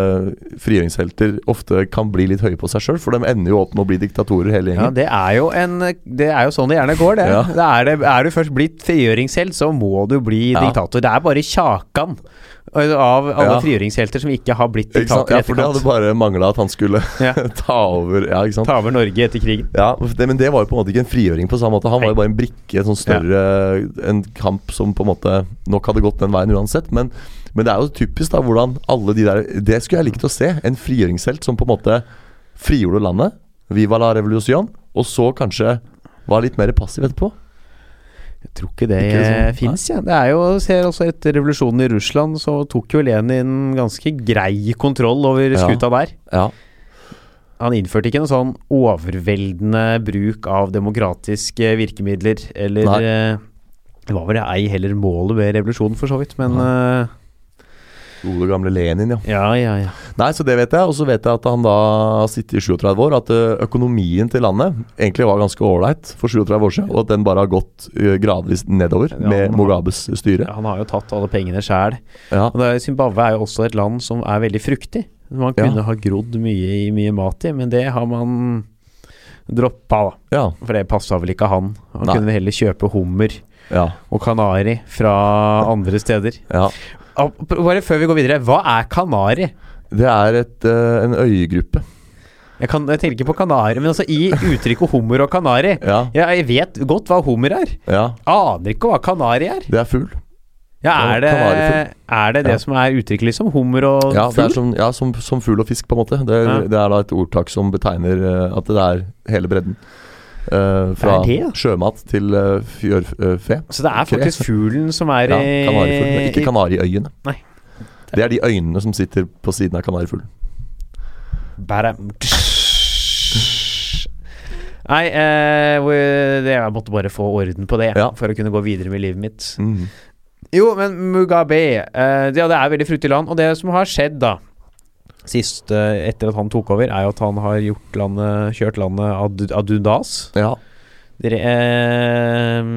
frigjøringshelter ofte kan bli litt høye på seg sjøl, for de ender jo opp med å bli diktatorer hele gjengen. Ja, det er jo en Det er jo sånn det gjerne går, det. Ja. det, er, det er du først blitt frigjøringshelt, så må du bli Ja. diktator. Det er bare Kjakan av alle Ja. frigjøringshelter som ikke har blitt diktator i Ja, for det hadde bare mangla at han skulle [LAUGHS] Ja. [LAUGHS] ta over Ja. Ta over Norge etter krigen. Ja, det, Men det var jo på en måte ikke en frigjøring på samme måte. Han var jo bare en brikke en sånn større En kamp som på en måte nok hadde gått den veien uansett. Men, men det er jo typisk da hvordan alle de der Det skulle jeg likt å se. En frigjøringshelt som på en måte frigjorde landet. Viva la revolusjon. Og så kanskje var litt mer passiv etterpå. Jeg tror ikke det, Ikke sånn, det fins, jeg. Det er jo, ser også Etter revolusjonen i Russland så tok jo Lenin ganske grei kontroll over Ja. skuta der. Ja. Han innførte ikke noe sånn overveldende bruk av demokratiske virkemidler, eller Nei. eh, Det var vel ei heller målet med revolusjonen, for så vidt, men eh, Gode gamle Lenin, ja. Ja, ja, ja. Nei, så det vet jeg. Og så vet jeg at han da har sittet i 37 år. At økonomien til landet egentlig var ganske ålreit for 37 år siden. Og at den bare har gått gradvis nedover Ja, med Mugabes styre. Han har jo tatt alle pengene sjæl. Ja, Zimbabwe er jo også et land som er veldig fruktig. Man kunne ha grodd mye i mye mat i, men det har man droppa, da. ja, For det passa vel ikke han. Han Nei. kunne heller kjøpe hummer ja. og kanari fra andre steder. ja. Bare før vi går videre, hva er kanari? Det er et, uh, en øygruppe. Jeg, kan, jeg tenker ikke på kanari, men altså i uttrykket hummer og kanari Ja, ja, Jeg vet godt hva hummer er. ja. Aner ikke hva kanari er. Det er fugl. Ja, er det er det, det Ja. som er uttrykket, liksom? Hummer og Ja, det fugl? som, ja som, som fugl og fisk, på en måte. Det, det er da et ordtak som betegner at det er hele bredden. Eh, fra det det, sjømat til uh, fjørfe. Så det er faktisk fuglen som er Ja, i Ikke Kanariøyene. Nei. Det er de øynene som sitter på siden av kanarifuglen. Nei, eh, jeg måtte bare få orden på det Ja. for å kunne gå videre med livet mitt. Mm. Jo, men Mugabe eh, Ja, det er veldig fruktig land. Og det som har skjedd, da Sist eh, etter at han tok over, er jo at han har gjort landet, kjørt landet ad, ad undas. Ja. Det eh,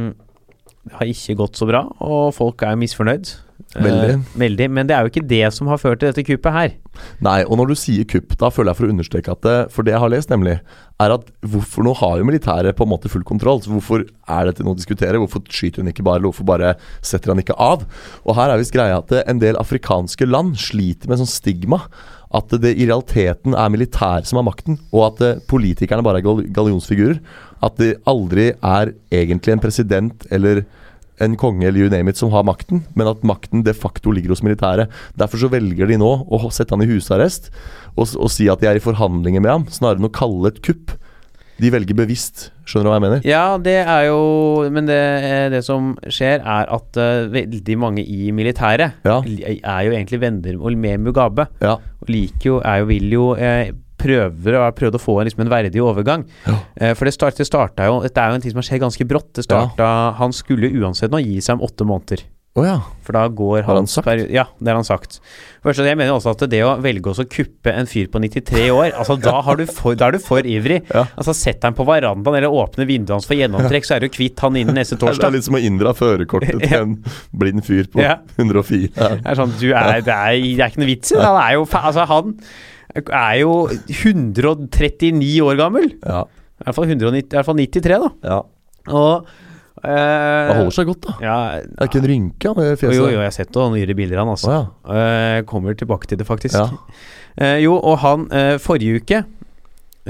har ikke gått så bra, og folk er misfornøyd. Eh, Veldig. veldig. Men det er jo ikke det som har ført til dette kuppet her. Nei, og når du sier kupp, da føler jeg for å understreke at det, For det jeg har lest, nemlig, er at hvorfor nå har jo militæret på en måte full kontroll. Så hvorfor er dette noe å diskutere? Hvorfor skyter hun ikke bare, eller hvorfor bare setter han ikke av? Og her er visst greia at en del afrikanske land sliter med sånn stigma. At det i realiteten er militær som har makten, og at eh, politikerne bare er gal gallionsfigurer. At det aldri er egentlig en president eller en konge eller you name it som har makten, men at makten de facto ligger hos militæret. Derfor så velger de nå å sette han i husarrest og, og si at de er i forhandlinger med ham, snarere enn å kalle det et kupp. De velger bevisst. Skjønner du hva jeg mener? Ja, det er jo Men det, eh, det som skjer, er at uh, veldig mange i militæret Ja. er jo egentlig venner med Mugabe. Ja. Og liker jo, er jo, vil jo eh, prøver og har prøvd å få en, liksom en verdig overgang. Ja. Eh, for det, start, det starta jo Dette er jo en ting som har skjedd ganske brått. Det starta Han skulle uansett nå gi seg om åtte måneder. Oh, ja. For da går han, han sagt? Ja, det har han sagt. Først, jeg mener også at det å velge å kuppe en fyr på 93 år Altså Da, har du for, da er du for ivrig. Ja. Altså Sett han på verandaen eller åpne vinduet hans for gjennomtrekk, så er du kvitt han innen neste torsdag. Det er litt som å inndra førerkortet til en [LAUGHS] blind fyr på Ja. 104. Ja. Det er sånn, du er, det, er, det er ikke noe vits i det. Han er jo Altså, han er jo 139 år gammel. Ja. I hvert fall, 190, i hvert fall 93, da. ja. Og Han eh, holder seg godt, da. ja, Det er ikke en rynke han, i fjeset. Jo, jo, jeg har sett noen nyere bilder av han, altså. Oh, ja. uh, kommer tilbake til det, faktisk. Ja. Uh, jo, og han Forrige uke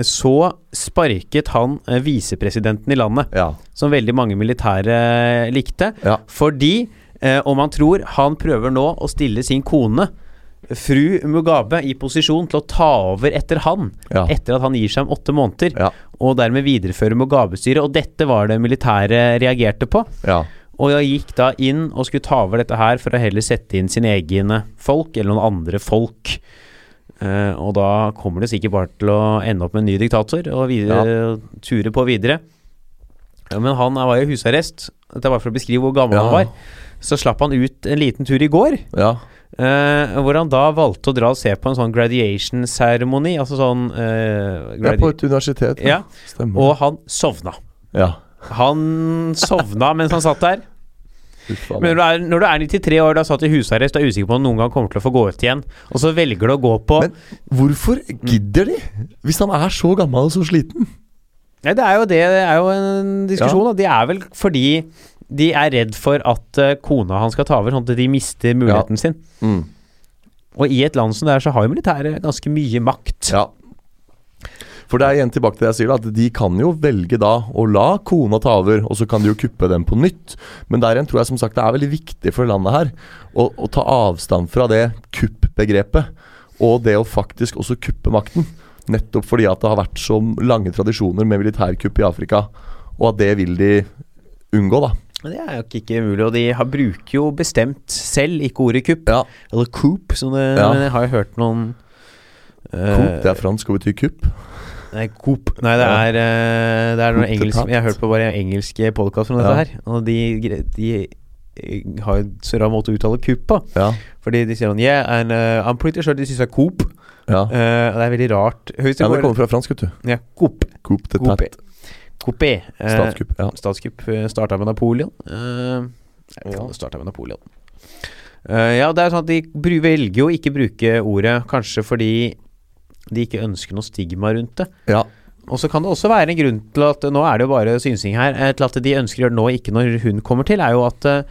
så sparket han visepresidenten i landet, Ja. som veldig mange militære likte, Ja. fordi, om han tror, han prøver nå å stille sin kone, fru Mugabe, i posisjon til å ta over etter han, Ja. etter at han gir seg om åtte måneder, Ja. og dermed videreføre Mugabe-styret. Og dette var det militære reagerte på. ja. Og jeg gikk da inn og skulle ta over dette her for å heller sette inn sine egne folk, eller noen andre folk. Uh, og da kommer det sikkert bare til å ende opp med en ny diktator, og videre, ture på videre. Men han var jo i husarrest. Dette bare for å beskrive hvor gammel han var. Så slapp han ut en liten tur i går, ja. Eh, hvor han da valgte å dra og se på en sånn graduation-seremoni. Altså sånn eh, ja. På et universitet. Ja, Stemmer. Og han sovna. ja. Han sovna mens han satt der. Men når du, er, når du er 93 år, du har satt i husarrest, du er usikker på om du noen gang kommer til å få gå ut igjen, og så velger du å gå på Men hvorfor gidder de? Hvis han er så gammel og så sliten? Nei, det er jo det, det er jo en diskusjon, da. Det er vel fordi de er redd for at eh, kona hans skal ta over, sånn at de mister muligheten sin. Mm. Og i et land som det er, så har jo militæret ganske mye makt. Ja. For det er igjen tilbake til det jeg sier, at de kan jo velge da å la kona ta over, og så kan de jo kuppe dem på nytt. Men der igjen tror jeg som sagt det er veldig viktig for landet her å, å ta avstand fra det kupp-begrepet. Og det å faktisk også kuppe makten. Nettopp fordi at det har vært så lange tradisjoner med militærkupp i Afrika. Og at det vil de unngå, da. Det er jo ikke umulig, og de har, bruker jo bestemt selv ikke ordet kupp. Ja. Eller coop, som det Ja. jeg har jo hørt noen uh, Coop, det er fransk og betyr kupp. Nei, Coop. Nei, det er, uh, det er noen Coop engelsk Jeg har hørt på bare engelske podkaster om dette Ja. her, og de, de har en så rar måte å uttale kupp på. Ja. Fordi de sier sånn Yeah, and uh, I'm pretty sure this is a coop. ja. Eh, det er veldig rart. Høyeste ja, det det kommer fra fransk, vet du. Ja, coop. Coop, det Coupe. tête. Coupé. Eh, Statskupp. Ja. Statskupp uh, starta med Napoleon. Eh, jeg Ja. om starta med Napoleon. Eh, ja, det er sånn at de velger jo ikke bruke ordet, kanskje fordi de ikke ønsker noe stigma rundt det. ja. Og så kan det også være en grunn til at Nå er det jo bare synsing her. eh, Til at de ønsker å gjøre nå, ikke når hun kommer til, er jo at eh,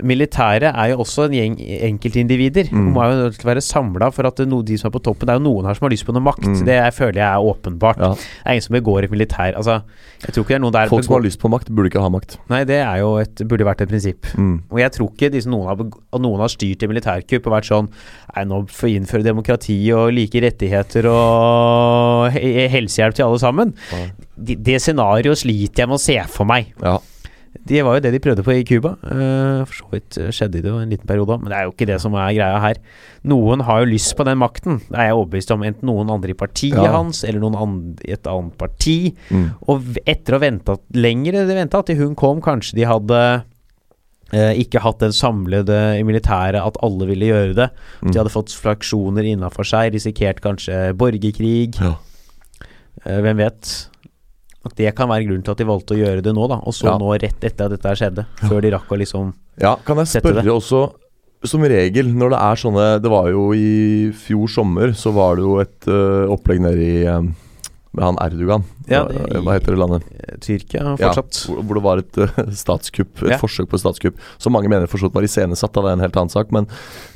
militæret er jo også en gjeng enkeltindivider. Mm. De må jo være samla for at no, de som er på toppen Det er jo noen her som har lyst på noe makt. Mm. Det jeg føler jeg er åpenbart. ja. Det er ingen som begår et militær Altså, jeg tror ikke det er noen der Folk som har lyst på makt, burde ikke ha makt. Nei, det er jo et, burde vært et prinsipp. Mm. Og jeg tror ikke disse, noen, har, noen har styrt et militærkupp og vært sånn Nei, nå får vi innføre demokrati og like rettigheter og helsehjelp til alle sammen. Ja. De, det scenarioet sliter jeg med å se for meg. Ja. Det var jo det de prøvde på i Cuba. Eh, for så vidt eh, skjedde det jo en liten periode, men det er jo ikke det som er greia her. Noen har jo lyst på den makten. Det er jeg overbevist om. Enten noen andre i partiet Ja. hans, eller noen andre i et annet parti. Mm. Og etter å ha venta lenger de venta til hun kom, kanskje de hadde eh, ikke hatt den samlede i militæret at alle ville gjøre det. Mm. De hadde fått fraksjoner innafor seg, risikert kanskje borgerkrig. Ja. Eh, hvem vet? At det kan være grunnen til at de valgte å gjøre det nå, da. Og så Ja. nå rett etter at dette skjedde. Før de rakk å liksom Ja, kan jeg spørre det. også Som regel når det er sånne Det var jo i fjor sommer Så var det jo et uh, opplegg nede i øh, Med han Erdogan Ja, det- hva heter det landet? Tyrkia Ja, fortsatt. hvor, hvor det var et uh, statskupp Et Ja. forsøk på statskupp Som mange mener forstått var iscenesatt Det er en helt annen sak Men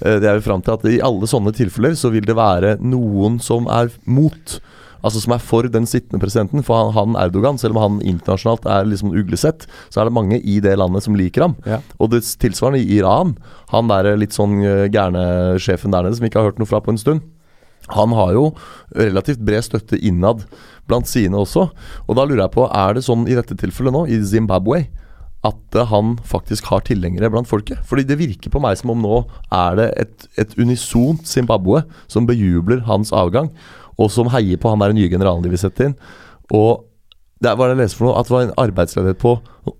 uh, det er jo frem til at i alle sånne tilfeller Så vil det være noen som er mot Altså som er for den sittende presidenten For han, han Erdogan, selv om han internasjonalt er liksom uglesett Så er det mange i det landet som liker ham Ja. Og det tilsvarende i Iran Han der litt sånn eh, gærne sjefen der nede Som vi ikke har hørt noe fra på en stund Han har jo relativt bred støtte innad Blant sine også Og da lurer jeg på, er det sånn i dette tilfellet nå I Zimbabwe at eh, han faktisk har tilhengere blant folket. Fordi det virker på meg som om nå er det et, et unisont Zimbabwe som bejubler hans avgang, og som heier på han der nye generalen de vil sette inn. Og det er det jeg leser for noe? At det var en arbeidsledighet på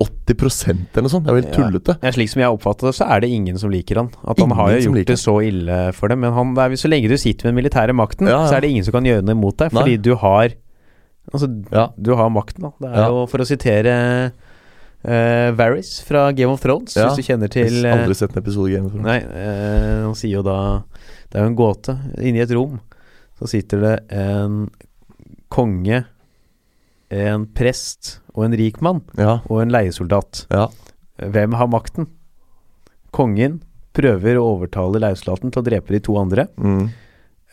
80% eller noe sånt. Det er Ja. tullete. Ja, slik som jeg oppfatter det, så er det ingen som liker han. At han Ingen har jo gjort det så ille for dem. Men han, er, så lenge du sitter med den militære makten, Ja, ja. så er det ingen som kan gjøre noe imot deg. Nei. Fordi du har Altså, du har makten, da. Det er jo, for å sitere uh, Varys fra Game of Thrones, Ja. hvis du kjenner til Jeg har eh, aldri sett en episode Game of Thrones. Nei, uh, han sier jo da Det er jo en gåte. Inni et rom så sitter det en konge, en prest og en rik mann Ja, og en leiesoldat. ja. Hvem har makten? Kongen prøver å overtale leiesoldaten til å drepe de to andre. Mm,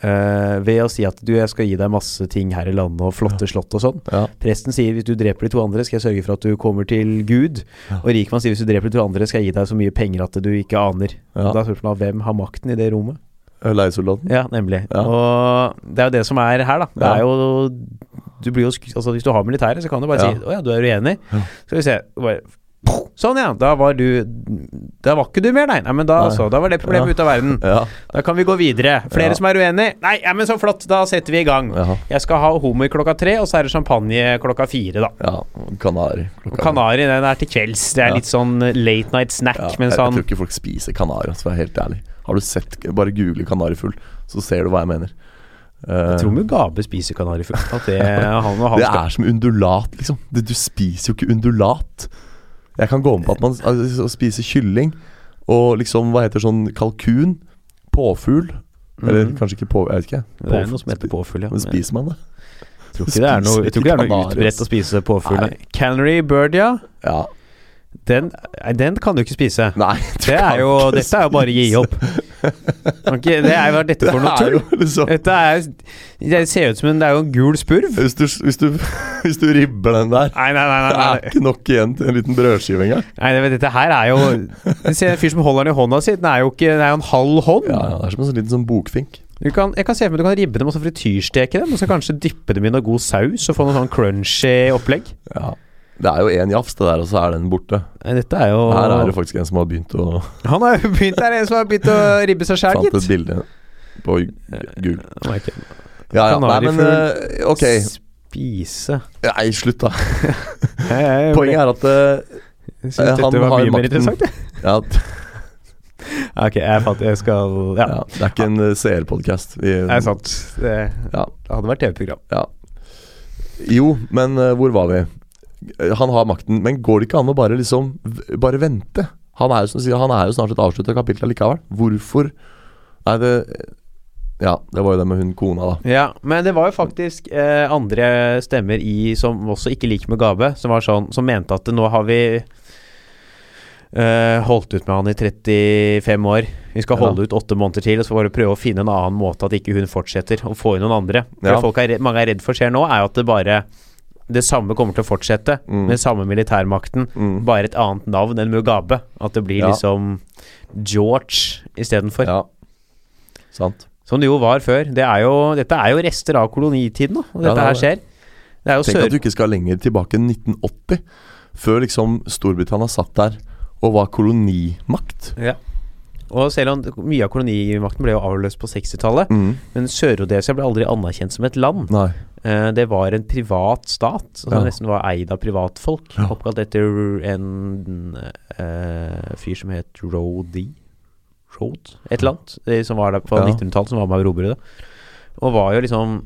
Uh, ved å si at du, jeg skal gi deg masse ting her i landet og flotte slott og sånn. ja. Presten sier hvis du dreper de to andre, skal jeg sørge for at du kommer til Gud. Ja. Og rikmann sier hvis du dreper de to andre, skal jeg gi deg så mye penger at du ikke aner. Ja. Da er spørsmålet hvem har makten i det rommet? Leiesoldaten. Ja, nemlig. Ja. Og det er jo det som er her, da. Det Ja. er jo du blir jo, altså Hvis du har militæret, så kan du bare Ja. si 'Å ja, du er uenig'. Skal vi se bare, Sånn, ja. Da var du Da var ikke du mer, nei. nei men da, Nei. så, da var det problemet ute av verden. Ja. Da kan vi gå videre. Flere som er uenig? Nei, ja, men så flott. Da setter vi i gang. Jeg skal ha hummer klokka tre, og så er det champagne klokka fire, da. ja. Kanari. Kanari den er til kvelds. Det er litt sånn late night snack. Ja, men jeg, sånn jeg tror ikke folk spiser kanari, altså, for å være helt ærlig. Har du sett Bare google kanarifugl, så ser du hva jeg mener. Eh, Jeg tror Mugabe spiser kanarifugl. [LAUGHS] Det, han og han det er som undulat, liksom. Det, du spiser jo ikke undulat. Jeg kan gå med på at man altså, spiser kylling og liksom, hva heter sånn kalkun, påfugl Eller Mhm. kanskje ikke på... Jeg vet ikke. Det er noe som heter påfugl, ja. Men spiser man det? Jeg tror ikke det er noe, utbredt å spise påfugl. Canary bird, ja. Ja. Den, den kan du ikke spise. Nei. [LAUGHS] Det er jo, dette er jo bare å gi opp. Ikke- Det er jo dette for noe Det er tull. liksom Dette er Det ser ut som en Det er jo en gul spurv. hvis du, hvis, du, [LAUGHS] hvis du ribber den der Nei, nei, nei. Det er ikke nok igjen til en liten brødskive engang. nei det, dette her er jo Se ser en fyr som holder den i hånda si. Den er jo ikke Den er jo en halv hånd. Ja, ja, det er som en sånn liten sånn bokfink. Du kan, jeg kan se for meg du kan ribbe dem og så frityrsteke dem, og så kanskje dyppe dem i noe god saus og få noe sånn crunchy opplegg. Ja. Det er jo én jafs, det der, og så er den borte. Dette er jo Her er det faktisk en som har begynt å Han har jo begynt der, en som har begynt å ribbe seg sjæl, Fant et bilde på Google. Nei. Ja, ja. Nei, men eh, ok. Spise Nei, slutt, da. [LAUGHS] Poenget er at uh, Jeg synes han dette var har mye mer makten. interessant. jeg. Ja, [LAUGHS] Ok, jeg fant Jeg skal Ja, ja, det er ikke en uh, CL-podkast. det er sant. Det, Ja. det hadde vært TV-program. Ja. Jo, men uh, hvor var vi? Eh, Han har makten, men går det ikke an å bare liksom Bare vente? Han er jo som sier, han er jo snart et avslutta kapittel likevel. Hvorfor Nei, det Ja, det var jo det med hun kona, da. Ja, men det var jo faktisk eh, andre stemmer i som også ikke liker Mugabe, som var sånn Som mente at nå har vi Uh, holdt ut med han i 35 år. Vi skal Ja. holde ut åtte måneder til, og så bare prøve å finne en annen måte at ikke hun fortsetter, og få inn noen andre. For Ja. det folk er mange er redd for skjer nå, er jo at det bare Det samme kommer til å fortsette, Mm. med samme militærmakten, Mm. bare et annet navn enn Mugabe. At det blir Ja. liksom George istedenfor. Ja. Sant. Som det jo var før. Det er jo, dette er jo rester av kolonitiden, da, og Ja, dette det er her skjer. Det er jo Tenk at du ikke skal lenger tilbake enn 1980, før liksom Storbritannia satt der og var kolonimakt. Ja. Og selv om mye av kolonimakten ble jo avløst på 60-tallet, Mm. men Sør-Rhodesia ble aldri anerkjent som et land. Nei. Eh, det var en privat stat, som Ja. nesten var eid av privatfolk. Ja. Oppkalt etter en uh, fyr som het Rhodey. Road, et eller annet, som var der på Ja. 1900-tallet, som var med å erobre det. Og var jo liksom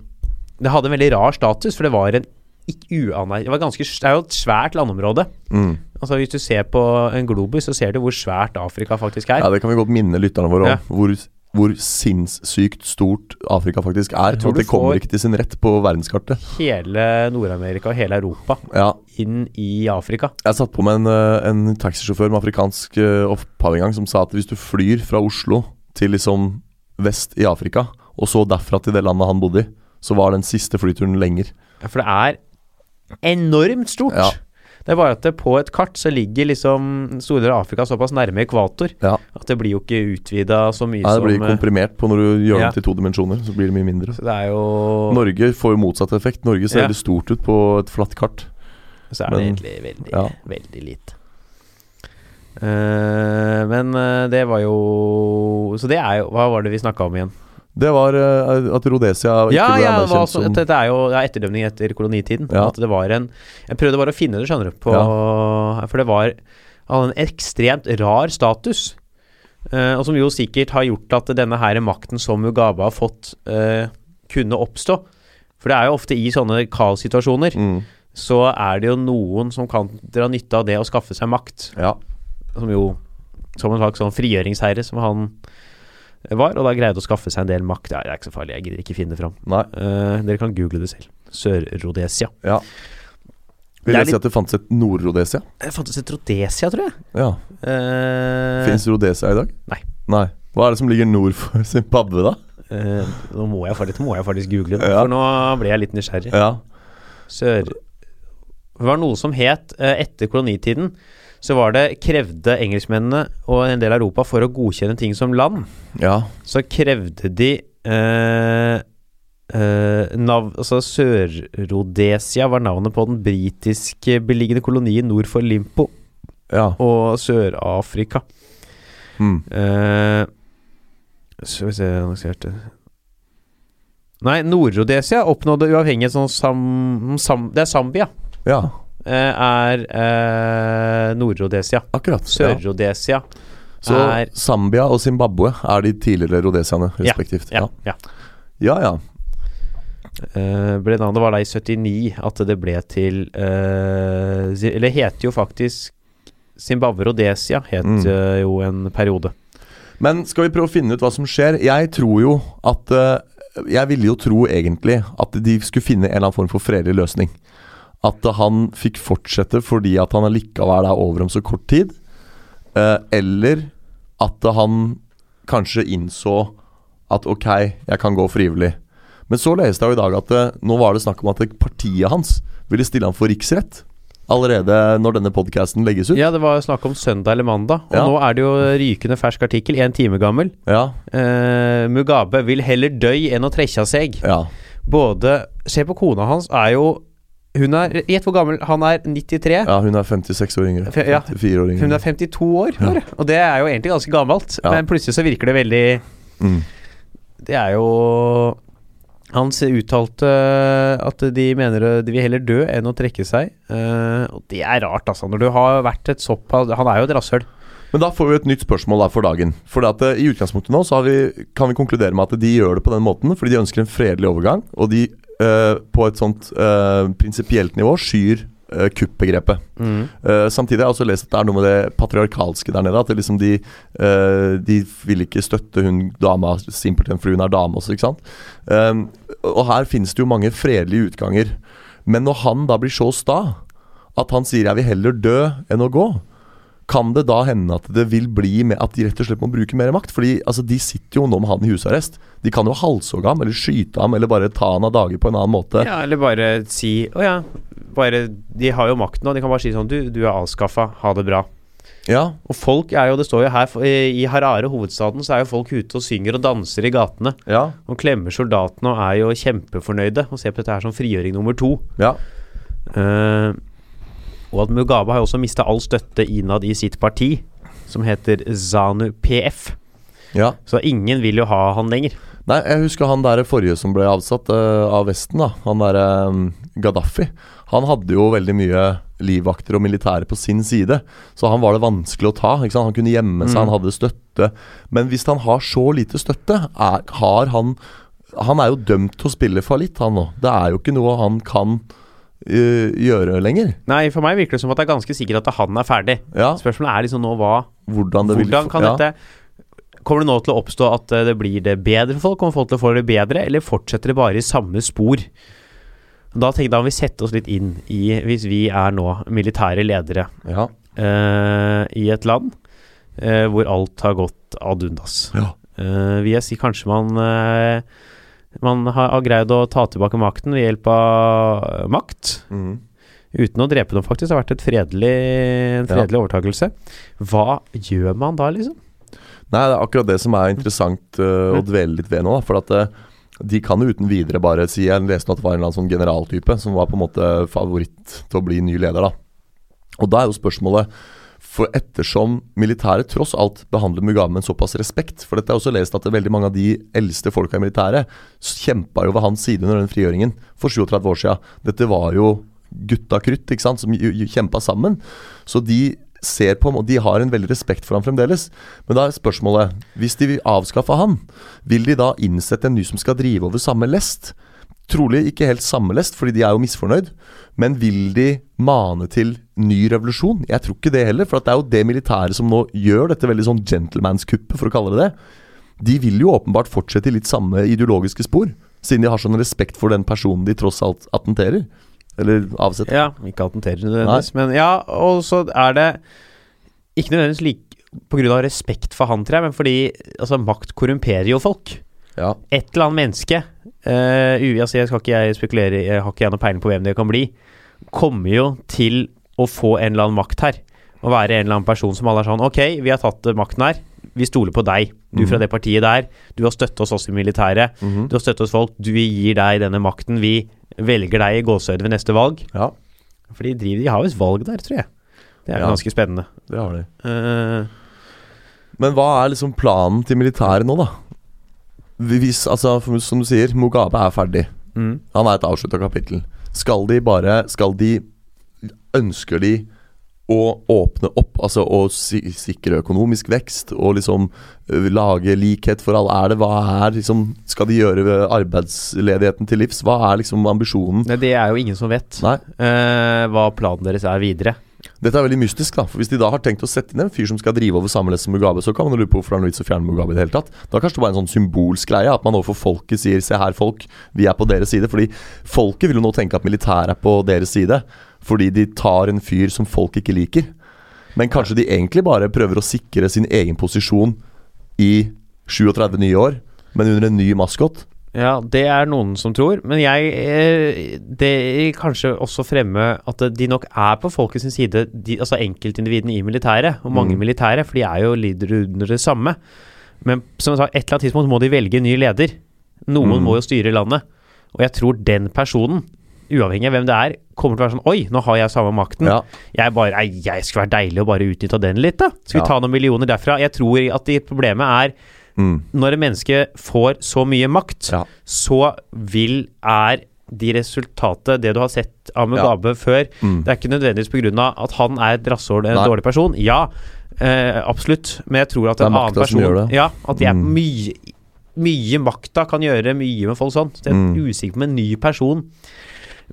Det hadde en veldig rar status, for det var en ikke uaner... Det var ganske Det er jo et svært landområde. Mm. Altså Hvis du ser på en globus, så ser du hvor svært Afrika faktisk er. Ja, det kan vi godt minne lytterne våre om. Ja. Hvor, hvor sinnssykt stort Afrika faktisk er. Jeg tror At det kommer ikke til sin rett på verdenskartet. Hele Nord-Amerika og hele Europa Ja, inn i Afrika. Jeg satt på med en, eh, en taxisjåfør med afrikansk eh, opphav en gang, som sa at hvis du flyr fra Oslo til liksom vest i Afrika, og så derfra til det landet han bodde i, så var den siste flyturen lenger. Ja, For det er enormt stort. Ja. Det er bare at det på et kart så ligger liksom store deler av Afrika såpass nærme ekvator Ja. at det blir jo ikke utvida så mye Nei, det blir som eh, komprimert på når du gjør Ja. den til to dimensjoner. Så blir det mye mindre. Det jo Norge får jo motsatt effekt. Norge ser Ja. veldig stort ut på et flatt kart. Så er men- det egentlig veldig, ja. veldig lite. Uh, men eh, det var jo Så det er jo Hva var det vi snakka om igjen? Det var eh, at Rhodesia ikke Ja, ble ja, det var anerkjent også, som dette er jo ja, etterdømning etter kolonitiden. Ja. At det var en Jeg prøvde bare å finne det, skjønner du, på For det var en ekstremt rar status. Uh, og som jo sikkert har gjort at denne her makten som Mugabe har fått, uh, kunne oppstå. For det er jo ofte i sånne kaossituasjoner mm. så er det jo noen som kan dra nytte av det å skaffe seg makt. Ja. Som jo Som en slags sånn frigjøringsherre som han var, og da greide å skaffe seg en del makt. Ja, det er ikke så farlig, jeg gidder ikke finne det fram. Eh, dere kan google det selv. Sør-Rhodesia. ja. Vil Det jeg si at det fantes et Nord-Rhodesia? Det fantes et Rhodesia, tror jeg. Ja. Uh, Fins Rhodesia i dag? Nei. Nei. Hva er det som ligger nord for [LAUGHS] Zimbabwe, da? Uh, nå må jeg, faktisk- må jeg faktisk google, Ja. for nå ble jeg litt nysgjerrig. Ja. Sør... Det var noe som het, uh, etter kolonitiden, så var det krevde engelskmennene og en del av Europa for å godkjenne ting som land. Ja. så krevde de eh, eh, nav, altså Sør-Rhodesia var navnet på den britiske beliggende kolonien nord for Limpo Ja. og Sør-Afrika. Mm. Eh, skal vi se annonserte Nei, Nord-Rhodesia oppnådde uavhengighet sånn sam, sam, Det er Zambia. ja. Eh, er eh, Nord-Rhodesia. Akkurat. Sør-Rhodesia Så er Zambia og Zimbabwe er de tidligere rhodesiaene, respektivt. Ja. ja. ja. ja. Uh, ble navnet var da i 79 at det ble til uh, Eller heter jo faktisk Zimbabwe Rhodesia, het Mm. uh, jo en periode. Men skal vi prøve å finne ut hva som skjer? Jeg tror jo at Jeg ville jo tro egentlig at de skulle finne en eller annen form for fredelig løsning. At han fikk fortsette fordi at han allikevel er over om så kort tid. Eh, eller at han kanskje innså at ok, jeg kan gå frivillig. Men så leste jeg jo i dag at eh, nå var det snakk om at partiet hans ville stille han for riksrett. Allerede når denne podkasten legges ut. Ja, det var snakk om søndag eller mandag, og Ja. nå er det jo rykende fersk artikkel, en time gammel. Ja, Eh, Mugabe vil heller døy enn å trekke av seg. ja. Både Se på kona hans, er jo Hun er Gjett hvor gammel Han er 93. ja hun er 56 år yngre. Fe- ja. 54 år yngre. Hun er 52 år, Ja. og det er jo egentlig ganske gammelt. Ja. Men plutselig så virker det veldig Mm. Det er jo Han uttalte at de mener de vil heller dø enn å trekke seg. Eh, og det er rart, altså. Når du har vært et såpass Han er jo et rasshøl. Men da får vi et nytt spørsmål der for dagen. For at, eh, I utgangspunktet nå så har vi, kan vi konkludere med at de gjør det på den måten fordi de ønsker en fredelig overgang, og de eh, på et sånt uh, prinsipielt nivå skyr uh, kuppbegrepet. Mm. Uh, samtidig har jeg også lest at det er noe med det patriarkalske der nede. At liksom de, de vil ikke støtte hun dama simpelthen fordi hun er dame også, ikke sant. Og her finnes det jo mange fredelige utganger. Men når han da blir så sta at han sier 'jeg vil heller dø enn å gå', kan det da hende at det vil bli med at de rett og slett må bruke mer makt? Fordi altså, de sitter jo nå med han i husarrest. De kan jo halshogge ham, eller skyte ham, eller bare ta han av dage på en annen måte. Ja, eller bare si Å ja, bare De har jo makten nå. De kan bare si sånn Du, du er avskaffa. Ha det bra. Ja, Og folk er jo Det står jo her I Harare, hovedstaden, så er jo folk ute og synger og danser i gatene. ja, Og klemmer soldatene og er jo kjempefornøyde og ser på dette her som frigjøring nummer to. ja. Eh, og at Mugabe har også mista all støtte innad i sitt parti, som heter ZANU PF. ja. Så ingen vil jo ha han lenger. Nei, jeg husker han der forrige som ble avsatt uh, av Vesten, da. Han derre um, Gaddafi. Han hadde jo veldig mye livvakter og militære på sin side, så han var det vanskelig å ta. Han kunne gjemme seg, Mm. han hadde støtte. Men hvis han har så lite støtte, er, har han Han er jo dømt til å spille fallitt, han nå. Det er jo ikke noe han kan eh, gjøre lenger. Nei, for meg virker det som at det er ganske sikkert at han er ferdig. Ja, Spørsmålet er liksom nå hva hvordan det Hvordan kan dette Kommer det nå til å oppstå at eh, det blir det bedre for folk? Kommer folk til å få det bedre, eller fortsetter det bare i samme spor? Da tenkte jeg da må vi sette oss litt inn i, hvis vi er nå militære ledere Ja. uh, i et land uh, hvor alt har gått ad undas. Ja. Uh, vil jeg si kanskje man eh, man har, har greid å ta tilbake makten ved hjelp av makt. Mm. Uten å drepe dem, faktisk. Det har vært et fredelig, en fredelig overtakelse. Hva gjør man da, liksom? Nei, det er akkurat det som er interessant øh, å dvele litt ved nå. da, For at uh, de kan jo uten videre bare si Jeg leste at det var en eller annen sånn generaltype som var på en måte favoritt til å bli ny leder, da. Og da er jo spørsmålet For ettersom militæret tross alt behandler Mugabe med en såpass respekt For dette er også lest at veldig mange av de eldste folka i militæret kjempa jo ved hans side under den frigjøringen for 37 år siden. Dette var jo gutta krutt, ikke sant, som kjempa sammen. Så de ser på ham, og de har en veldig respekt for ham fremdeles. Men da er spørsmålet Hvis de vil avskaffe han, vil de da innsette en ny som skal drive over samme lest? Trolig ikke helt sammenlest, fordi de er jo misfornøyd. Men vil de mane til ny revolusjon? Jeg tror ikke det heller. For at det er jo det militæret som nå gjør dette veldig sånn gentlemanskuppet, for å kalle det det. De vil jo åpenbart fortsette i litt samme ideologiske spor. Siden de har sånn respekt for den personen de tross alt attenterer. Eller avsetter. Ja, ikke attenterer nødvendigvis, men ja, og så er det ikke nødvendigvis like av respekt for han, tror jeg, men fordi altså, makt korrumperer jo folk. Ja. Et eller annet menneske uh, altså, Jeg skal ikke jeg spekulere, jeg har ikke jeg noe peiling på hvem det kan bli, kommer jo til å få en eller annen makt her. Å være en eller annen person som alle er sånn Ok, vi har tatt eh, makten her. Vi stoler på deg. Du fra Mhm. det partiet der. Du har støttet oss også i militæret. Mhm. Du har støttet oss folk. Du gir deg denne makten. Vi velger deg i gåsehøyde ved neste valg. ja, For de, driver, de har visst valg der, tror jeg. Det er Ja. ganske spennende. det har de. Uh, Men hva er liksom planen til militæret nå, da? Hvis, altså, som du sier, Mugabe er ferdig. mm. Han er et avslutta kapittel. Skal de bare Skal de Ønsker de å åpne opp, altså å sikre økonomisk vekst og liksom lage likhet for alle? Er det hva er liksom Skal de gjøre arbeidsledigheten til livs? Hva er liksom ambisjonen? Nei, det er jo ingen som vet eh, hva planen deres er videre. Dette er veldig mystisk, da. For Hvis de da har tenkt å sette inn en fyr som skal drive over samme som Mugabe, så kan man lure på hvorfor det er noe vits å fjerne Mugabe i det hele tatt. Da kanskje det bare er en sånn symbolsk greie, at man overfor folket sier 'se her, folk, vi er på deres side'. Fordi folket vil jo nå tenke at militæret er på deres side, fordi de tar en fyr som folk ikke liker. Men kanskje de egentlig bare prøver å sikre sin egen posisjon i 37 nye år, men under en ny maskot. Ja, det er noen som tror, men jeg eh, Det kanskje også fremme at de nok er på folkets sin side, de, altså enkeltindividene i militæret, og mange Mm. militære, for de er jo lider under det samme. Men som jeg sa, et eller annet tidspunkt må de velge en ny leder. Noen Mm. må jo styre landet. Og jeg tror den personen, uavhengig av hvem det er, kommer til å være sånn Oi, nå har jeg samme makten. Ja. Jeg bare jeg skulle vært deilig å bare utnytta den litt, da. Skal vi Ja. ta noen millioner derfra? Jeg tror at de problemet er Mm. når et menneske får så mye makt, Ja. så vil er de resultatet, det du har sett av Mugabe før Mm. Det er ikke nødvendigvis pga. at han er et rasshøl, en Nei. dårlig person. Ja, Eh, absolutt. Men jeg tror at en annen person det. Ja, at de er Mm. mye Mye makta kan gjøre mye med folk sånn. Så jeg er Mm. usikker på om en ny person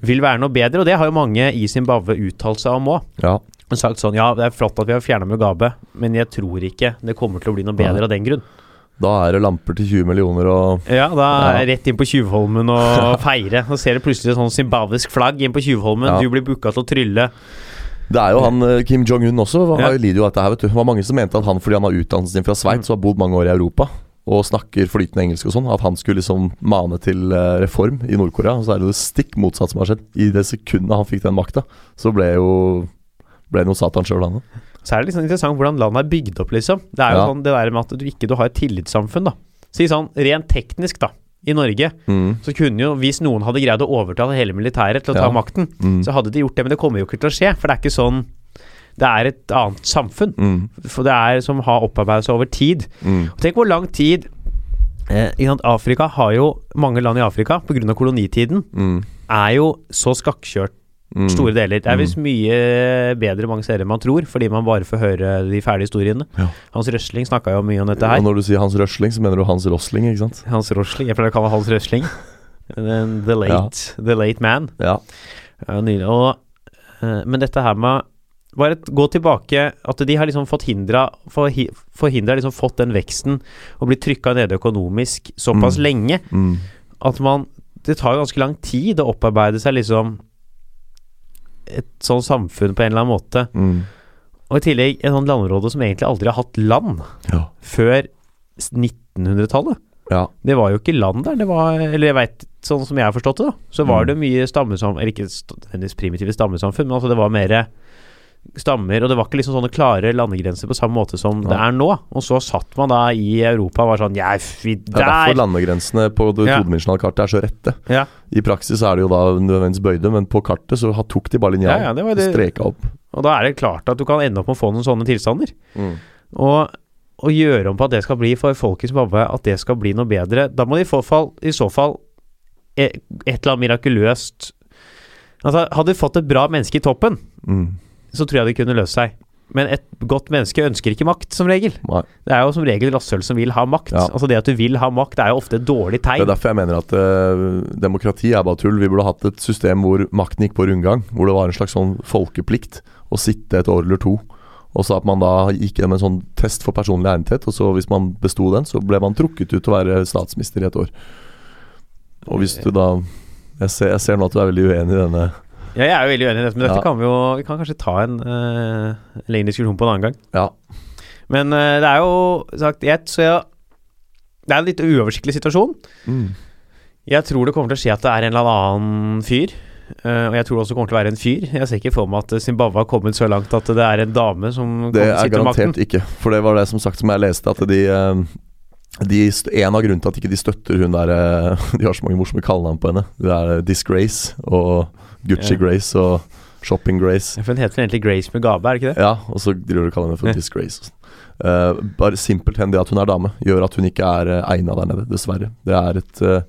vil være noe bedre, og det har jo mange i Zimbabwe uttalt seg om òg. Ja. Sagt sånn Ja, det er flott at vi har fjerna Mugabe, men jeg tror ikke det kommer til å bli noe bedre ja. av den grunn. Da er det lamper til 20 millioner og Ja, da er Ja. rett inn på Tjuvholmen og [LAUGHS] feire. Så ser du plutselig et sånn zimbabwisk flagg inn på Tjuvholmen. Ja. Du blir booka til å trylle. Det er jo han eh, Kim Jong-un også, Ja. lider jo av dette her, vet du. Det var mange som mente at han fordi han har utdannelsen sin fra Sveits og har bodd mange år i Europa og snakker flytende engelsk og sånn, at han skulle liksom mane til eh, reform i Nord-Korea. Så er det det stikk motsatt som har skjedd. I det sekundet han fikk den makta, så ble jo ble noe Satan sjøl, han òg. Så er det sånn interessant hvordan landet er bygd opp, liksom. Det er jo Ja. sånn det der med at du ikke du har et tillitssamfunn, da. Si sånn rent teknisk, da. I Norge Mm. så kunne jo, hvis noen hadde greid å overtale hele militæret til å ta makten, Mm. så hadde de gjort det, men det kommer jo ikke til å skje. For det er ikke sånn Det er et annet samfunn. Mm. For det er som har opparbeidet seg over tid. Mm. Og Tenk hvor lang tid eh, Afrika har jo Mange land i Afrika, pga. kolonitiden, Mm. er jo så skakkjørt Mm. store deler. Det er Mm. visst mye bedre mange serier man tror, fordi man bare får høre de ferdige historiene. Ja. Hans Røsling snakka jo mye om dette her. Og når du sier Hans Røsling, så mener du Hans Rosling, ikke sant? Hans Rosling. jeg pleier å kalle Hans Røsling. [LAUGHS] The late, the late man. Ja. Ja. Og, eh, men dette her med Bare gå tilbake At de har liksom fått hindra forhi- Forhindra liksom fått den veksten og blitt trykka nede økonomisk såpass Mm. lenge Mm. at man Det tar jo ganske lang tid å opparbeide seg liksom et sånn samfunn på en eller annen måte. Mm. Og i tillegg en sånn landområde som egentlig aldri har hatt land Ja. før 1900-tallet. ja. Det var jo ikke land der. Det var, eller jeg vet, sånn som jeg har forstått det, da, så var Mm. det mye stammesamfunn Eller ikke nødvendigvis primitive stammesamfunn, men altså det var mer stammer, og det var ikke liksom sånne klare landegrenser på samme måte som det er nå. Og så satt man da i Europa og var sånn Ja, fy, Det er derfor landegrensene på det Ja. todimensjonale kartet er så rette. Ja. I praksis er det jo da nødvendigvis bøyde, men på kartet så tok de bare linjalen. Ja, ja, det- Streka opp. Og da er det klart at du kan ende opp med å få noen sånne tilstander. Mm. Og å gjøre om på at det skal bli for folk i Zimbabwe, at det skal bli noe bedre, da må de i, fall, i så fall e- et eller annet mirakuløst Altså, hadde de fått et bra menneske i toppen, Mm. Så tror jeg det kunne løst seg. Men et godt menneske ønsker ikke makt, som regel. Nei. Det er jo som regel rasshøl som vil ha makt. Ja. Altså Det at du vil ha makt, er jo ofte et dårlig tegn. Det er derfor jeg mener at uh, demokrati er bare tull. Vi burde hatt et system hvor makten gikk på rundgang. Hvor det var en slags sånn folkeplikt å sitte et år eller to. Og så at man da gikk gjennom en sånn test for personlig egnethet, og så hvis man besto den, så ble man trukket ut til å være statsminister i et år. Og hvis du da Jeg ser, jeg ser nå at du er veldig uenig i denne Ja, jeg er jo veldig uenig i dette, men dette Ja. kan vi jo Vi kan kanskje ta en uh, lengre diskusjon på en annen gang. Ja. Men uh, det er jo sagt jeg, så jeg, Det er en litt uoversiktlig situasjon. Mm. Jeg tror det kommer til å skje at det er en eller annen fyr. Uh, og jeg tror det også kommer til å være en fyr. Jeg ser ikke for meg at Zimbabwe har kommet så langt at det er en dame som Det er sitter ved makten. garantert ikke. For det var det som sagt som jeg leste, at de, de En av grunnene til at ikke de støtter hun der eh, [LAUGHS] De har så mange morsomme kallenavn på henne. Det er Disgrace og Gucci Ja. Grace og Shopping Grace. For Hun heter egentlig Grace Mugabe, er det ikke det? Ja, og så driver du og kaller henne for Ja. Disgrace. Uh. Eh, bare simpelthen det at hun er dame, gjør at hun ikke er uh, egna der nede, dessverre. Det er et uh,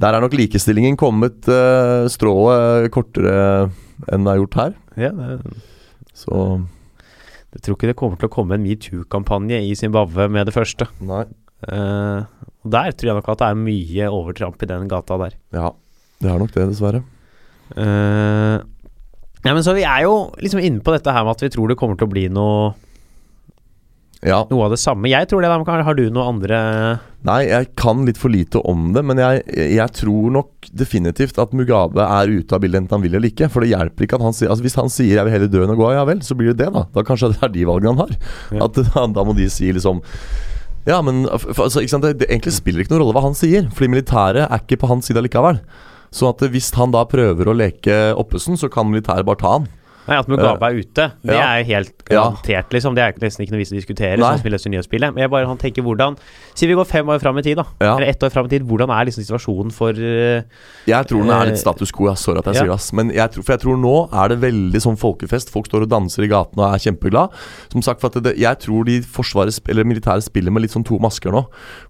Der er nok likestillingen kommet uh, strået kortere enn det er gjort her. Ja, det, Så jeg tror ikke det kommer til å komme en metoo-kampanje i Zimbabwe med det første. nei. Og Der tror jeg nok at det er mye overtramp i den gata der. Ja, det er nok det, dessverre. Uh, ja, men så Vi er jo liksom inne på dette her med at vi tror det kommer til å bli noe, Ja. noe av det samme. Jeg tror det. da, Har du noe andre Nei, jeg kan litt for lite om det, men jeg, jeg tror nok definitivt at Mugabe er ute av bildet enten han vil eller ikke. For det hjelper ikke at han sier altså Hvis han sier 'jeg vil heller dø enn å gå', ja vel, så blir det det, da. Da kanskje det er de valgene han har. Ja. At [LAUGHS] da må de si liksom Ja, men altså? Det, det egentlig spiller ikke noen rolle hva han sier, fordi militæret er ikke på hans side likevel. Så at hvis han da prøver å leke Oppesen, så kan militæret bare ta han. Nei, At Mugabe er ute, det ja. er helt garantert, liksom. Det er nesten ikke noe vits å diskutere. Sånn som vi leser nyhetsbildet Men jeg bare han tenker hvordan Si vi går fem år fram i tid, da. Ja. Eller ett år fram i tid. Hvordan er liksom situasjonen for uh, Jeg tror den er Eh, litt status quo. Jeg sorry at jeg ja. sier det, ass. Men jeg tror, for jeg tror nå er det veldig sånn folkefest. Folk står og danser i gatene og er kjempeglad. Som sagt, for at det, jeg tror de forsvaret eller militære spiller med litt sånn to masker nå.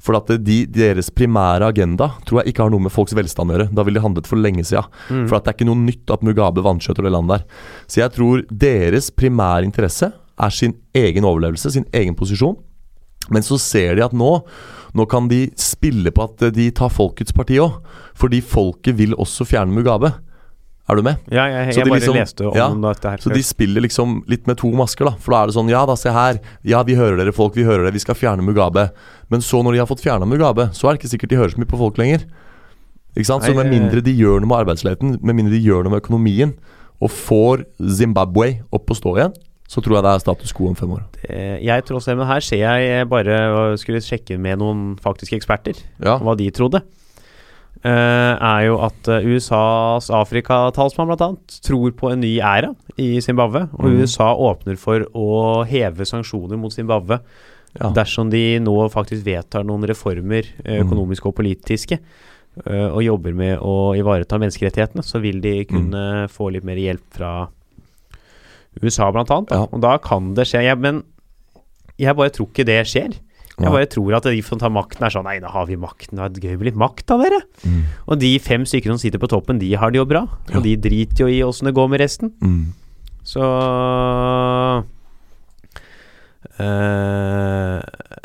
For at de, deres primære agenda tror jeg ikke har noe med folks velstand å gjøre. Da ville de handlet for lenge siden. mm. For at det er ikke noe nytt at Mugabe vanskjøtter det landet der. Så jeg tror deres primære interesse er sin egen overlevelse, sin egen posisjon. Men så ser de at nå Nå kan de spille på at de tar folkets parti òg. Fordi folket vil også fjerne Mugabe. Er du med? Ja, jeg, jeg, jeg bare liksom- leste om ja, dette her. Så de spiller liksom litt med to masker, da. For da er det sånn Ja da, se her. Ja, vi hører dere folk, vi hører dere, vi skal fjerne Mugabe. Men så, når de har fått fjerna Mugabe, så er det ikke sikkert de hører så mye på folk lenger. Ikke sant? Så med mindre de gjør noe med arbeidsledigheten, med mindre de gjør noe med økonomien, og får Zimbabwe opp å stå igjen, så tror jeg det er status quo om fem år. Det, Jeg tror også, men her ser jeg bare og skulle sjekke med noen faktiske eksperter Ja. hva de trodde. Uh, er jo at eh, USAs Afrikatalsmann bl.a. tror på en ny æra i Zimbabwe. Og mm. USA åpner for å heve sanksjoner mot Zimbabwe Ja. dersom de nå faktisk vedtar noen reformer, eh, Mhm. økonomiske og politiske, eh, og jobber med å ivareta menneskerettighetene, så vil de kunne få litt mer hjelp fra USA, blant annet. Da. Ja. Og da kan det skje. Jeg, men jeg bare tror ikke det skjer. Jeg bare tror at de som tar makten, er sånn Nei, da har vi makten. Det er gøy med litt makt, da, dere. Mm. Og de fem stykker som sitter på toppen, de har det jo bra. Ja. Og de driter jo i åssen det går med resten. Mm. Så eh,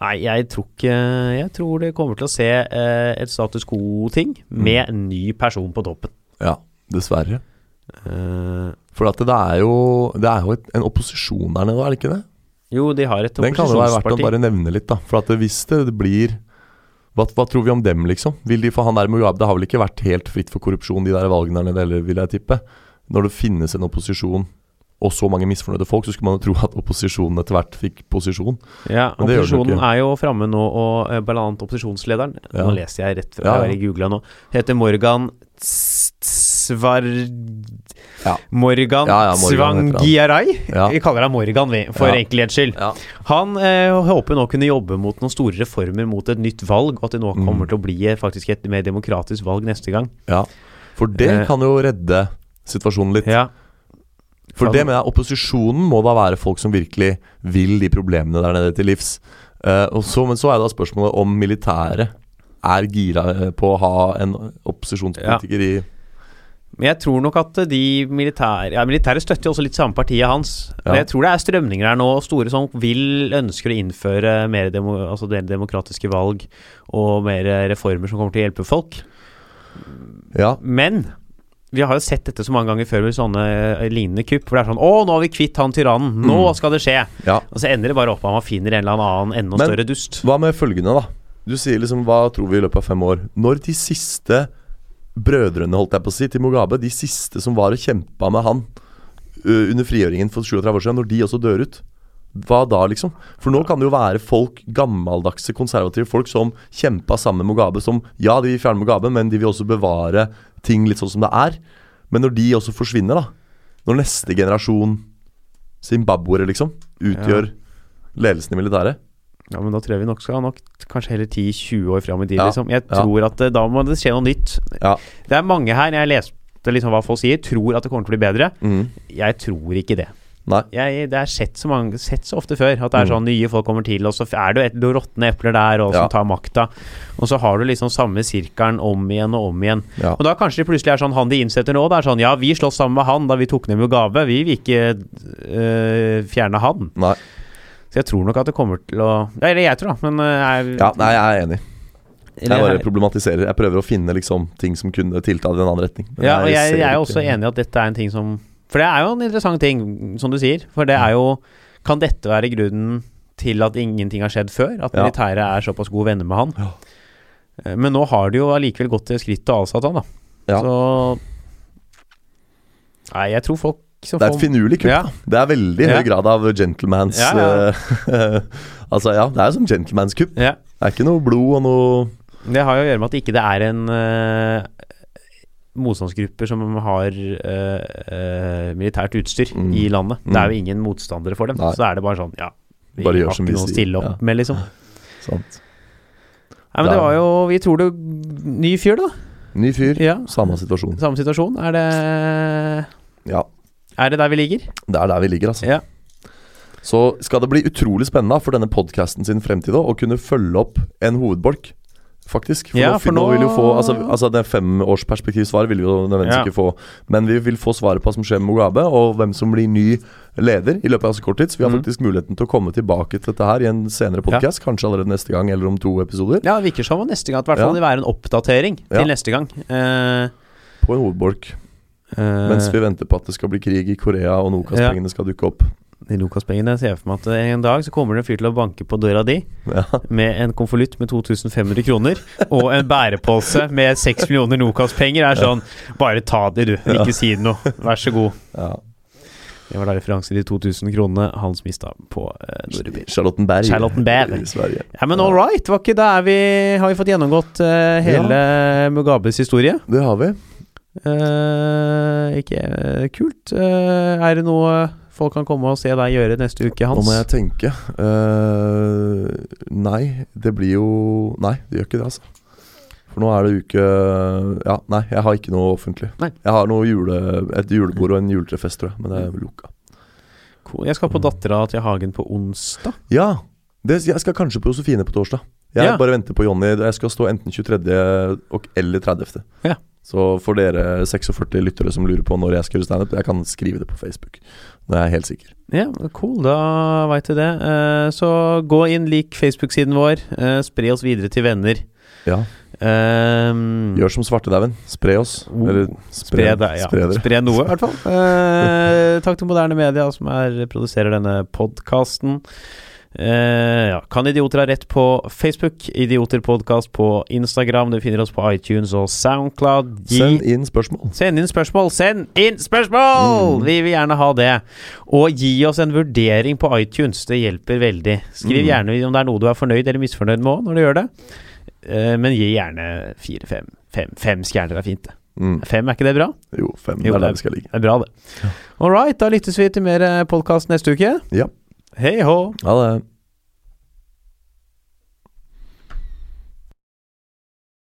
Nei, jeg tror ikke Jeg tror det kommer til å se eh, et status quo-ting med en ny person på toppen. Ja, dessverre. Eh, For at det er jo, det er jo et, en opposisjon der nede, er det ikke det? jo, de har et Den kan det være verdt å opposisjonsparti. bare nevne litt, da. For at hvis det, det blir hva, hva tror vi om dem, liksom? Vil de få han der Mugabe Det har vel ikke vært helt fritt for korrupsjon, de der valgene der nede heller, vil jeg tippe. Når det finnes en opposisjon og så mange misfornøyde folk, så skulle man jo tro at opposisjonen etter hvert fikk posisjon. Ja, Men opposisjonen er jo framme nå, og eh, annet opposisjonslederen Ja. Nå leser jeg rett fra Ja, ja. jeg googla nå. Heter Morgan Ts- Tsvar... Ja. Morgan Ja, ja, Morgan. Svangiarai. Vi kaller ham Morgan, vi, for enkelhets skyld. Han eh, håper nå kunne jobbe mot noen store reformer mot et nytt valg, og at det nå Mm. kommer til å bli eh, faktisk et mer demokratisk valg neste gang. ja. For det Eh. kan jo redde situasjonen litt. Ja, For det med opposisjonen må da være folk som virkelig vil de problemene der nede til livs. Uh, og så, men så er da spørsmålet om militæret er gira eh, på å ha en opposisjonspolitiker i Men jeg tror nok at de militære Ja, militæret støtter jo også litt samme partiet hans. Ja. Men jeg tror det er strømninger her nå, store som vil ønsker å innføre mer, demo, altså demokratiske valg og mer reformer som kommer til å hjelpe folk. Ja. Men vi har jo sett dette så mange ganger før med sånne eh, lignende kupp, hvor det er sånn Å, nå har vi kvitt han tyrannen! Nå Mm. skal det skje! ja. Og så ender det bare opp med at man finner en eller annen enda Men- større dust. Hva med følgende, da? Du sier liksom hva tror vi i løpet av fem år? Når de siste brødrene, holdt jeg på å si, til Mugabe, de siste som var og kjempa med han uh, under frigjøringen for 37 år siden, når de også dør ut, hva da, liksom? For nå kan det jo være folk, gammeldagse, konservative folk, som kjempa sammen med Mugabe, som ja, de vil fjerne Mugabe, men de vil også bevare ting litt sånn som det er. Men når de også forsvinner, da, når neste generasjon zimbabwere, liksom, utgjør ledelsen i militæret Ja, men da tror jeg vi nok skal ha nok kanskje heller 10-20 år fram i tid, Ja, liksom. Jeg ja. tror at eh, da må det skje noe nytt. Ja. Det er mange her, jeg leste liksom hva folk sier, tror at det kommer til å bli bedre. mm. Jeg tror ikke det. Nei. Jeg, det er sett så, mange, sett så ofte før at det er Mm. sånn nye folk kommer til, og så er det jo råtne epler der og Ja. tar makta. Og så har du liksom samme sirkelen om igjen og om igjen. Ja. Og da kanskje det plutselig er sånn han de innsetter nå, det er sånn ja, vi slåss sammen med han da vi tok ned Mugabe, vi vil ikke øh, fjerne han. Nei. Så jeg tror nok at det kommer til å Eller jeg tror, da, men øh, er, Ja, nei, jeg er enig. Jeg bare problematiserer. Jeg prøver å finne liksom ting som kunne tilta i en annen retning. Men Ja, og jeg, jeg, jeg er også enig i at dette er en ting som For det er jo en interessant ting, som du sier. For det er jo Kan dette være grunnen til at ingenting har skjedd før? At Ja. militæret er såpass gode venner med han? Ja. Eh, Men nå har de jo allikevel gått til skritt og avsatt han, da. Ja. Så Nei, jeg tror folk som Det er et finurlig kupp. Ja. Det er veldig Ja. høy grad av gentlemans Ja, ja. eh, [LAUGHS] Altså, ja, det er jo sånn gentlemans-kupp. ja. Det er ikke noe blod og noe Det har jo å gjøre med at ikke det er en uh, motstandsgrupper som har uh, uh, militært utstyr Mm. i landet. Mm. Det er jo ingen motstandere for dem. Nei. Så er det bare sånn, ja Vi Bare har som ikke noe å stille opp Ja. med, liksom. [LAUGHS] Sant. Nei, men det var jo Vi tror det Ny fyr, da. Ny fyr, Ja. samme situasjon. Samme situasjon. Er det Ja, Er det der vi ligger? det er der vi ligger, altså. Ja. Så skal det bli utrolig spennende for denne podkasten sin fremtid å kunne følge opp en hovedbolk faktisk. For Ja, nå, for nå nå- vil jo få Altså, altså det femårsperspektivsvaret vil vi jo nødvendigvis Ja. ikke få. Men vi vil få svaret på hva som skjer med Mugabe, og hvem som blir ny leder i løpet av så kort tid. Så vi har Mhm. faktisk muligheten til å komme tilbake til dette her i en senere podkast. Kanskje allerede neste gang, eller om to episoder. Ja, det virker som om neste gang at hvert fall Ja. det vil være en oppdatering Ja. til neste gang. Uh, På en hovedbolk. Uh, Mens vi venter på at det skal bli krig i Korea, og Nokas-pengene skal dukke opp. De Lucas-pengene. ser for meg at en dag så kommer det en fyr til å banke på døra di Ja. med en konvolutt med 2500 kroner og en bærepose med 6 millioner Lucas-penger. Er sånn Bare ta det, du. Ja. Ikke si noe. Vær så god. ja. Det var da referanse til de 2000 kronene Hans mista på uh, Nordby. Charlottenberg. Charlottenberg. I Sverige. Ja, men all right. Var ikke der vi Har vi fått gjennomgått eh, hele Mugabes historie? Det har vi. Eh, ikke eh, kult. Eh, er det noe folk kan komme og se deg gjøre neste uke, Hans? Nå må jeg tenke. Uh, nei, det blir jo Nei, det gjør ikke det, altså. For nå er det uke Ja, nei, jeg har ikke noe offentlig. Nei. Jeg har noe jule, et julebord og en juletrefest, tror jeg, men det er lukka. Cool. Jeg skal på Dattera til Hagen på onsdag. Ja! Det, jeg skal kanskje på Josefine på torsdag. Jeg Ja. bare venter på Jonny. Jeg skal stå enten 23. og, eller 30. Ja. Så for dere 46 lyttere som lurer på når jeg skal gjøre standup, jeg kan skrive det på Facebook. Nå er jeg helt sikker. Ja, cool. Da veit du det. Eh, så gå inn, lik Facebook-siden vår. Eh, spre oss videre til venner. Ja. Um, Gjør som svartedauden. Spre oss. Oh. Eller Spre, spre, deg, ja. spre. Spre noe, i hvert fall. uh, [LAUGHS] takk til Moderne Media, som er, produserer denne podkasten. Ja. Kan idioter ha rett på Facebook? Idioterpodkast på Instagram. Du finner oss på iTunes og Soundcloud. Gi, Send inn spørsmål. Send inn spørsmål! Send inn spørsmål! Mm. Vi vil gjerne ha det. Og gi oss en vurdering på iTunes. Det hjelper veldig. Skriv Mm. gjerne om det er noe du er fornøyd eller misfornøyd med òg, når du gjør det. Uh, men gi gjerne fire-fem. Fem, fem stjerner er fint, det. Mm. Fem, er ikke det bra? Jo, fem. Jo, det er det- det er bra, det. All right, da lyttes vi til mer podkast neste uke. Ja. Hei hå! Ha det.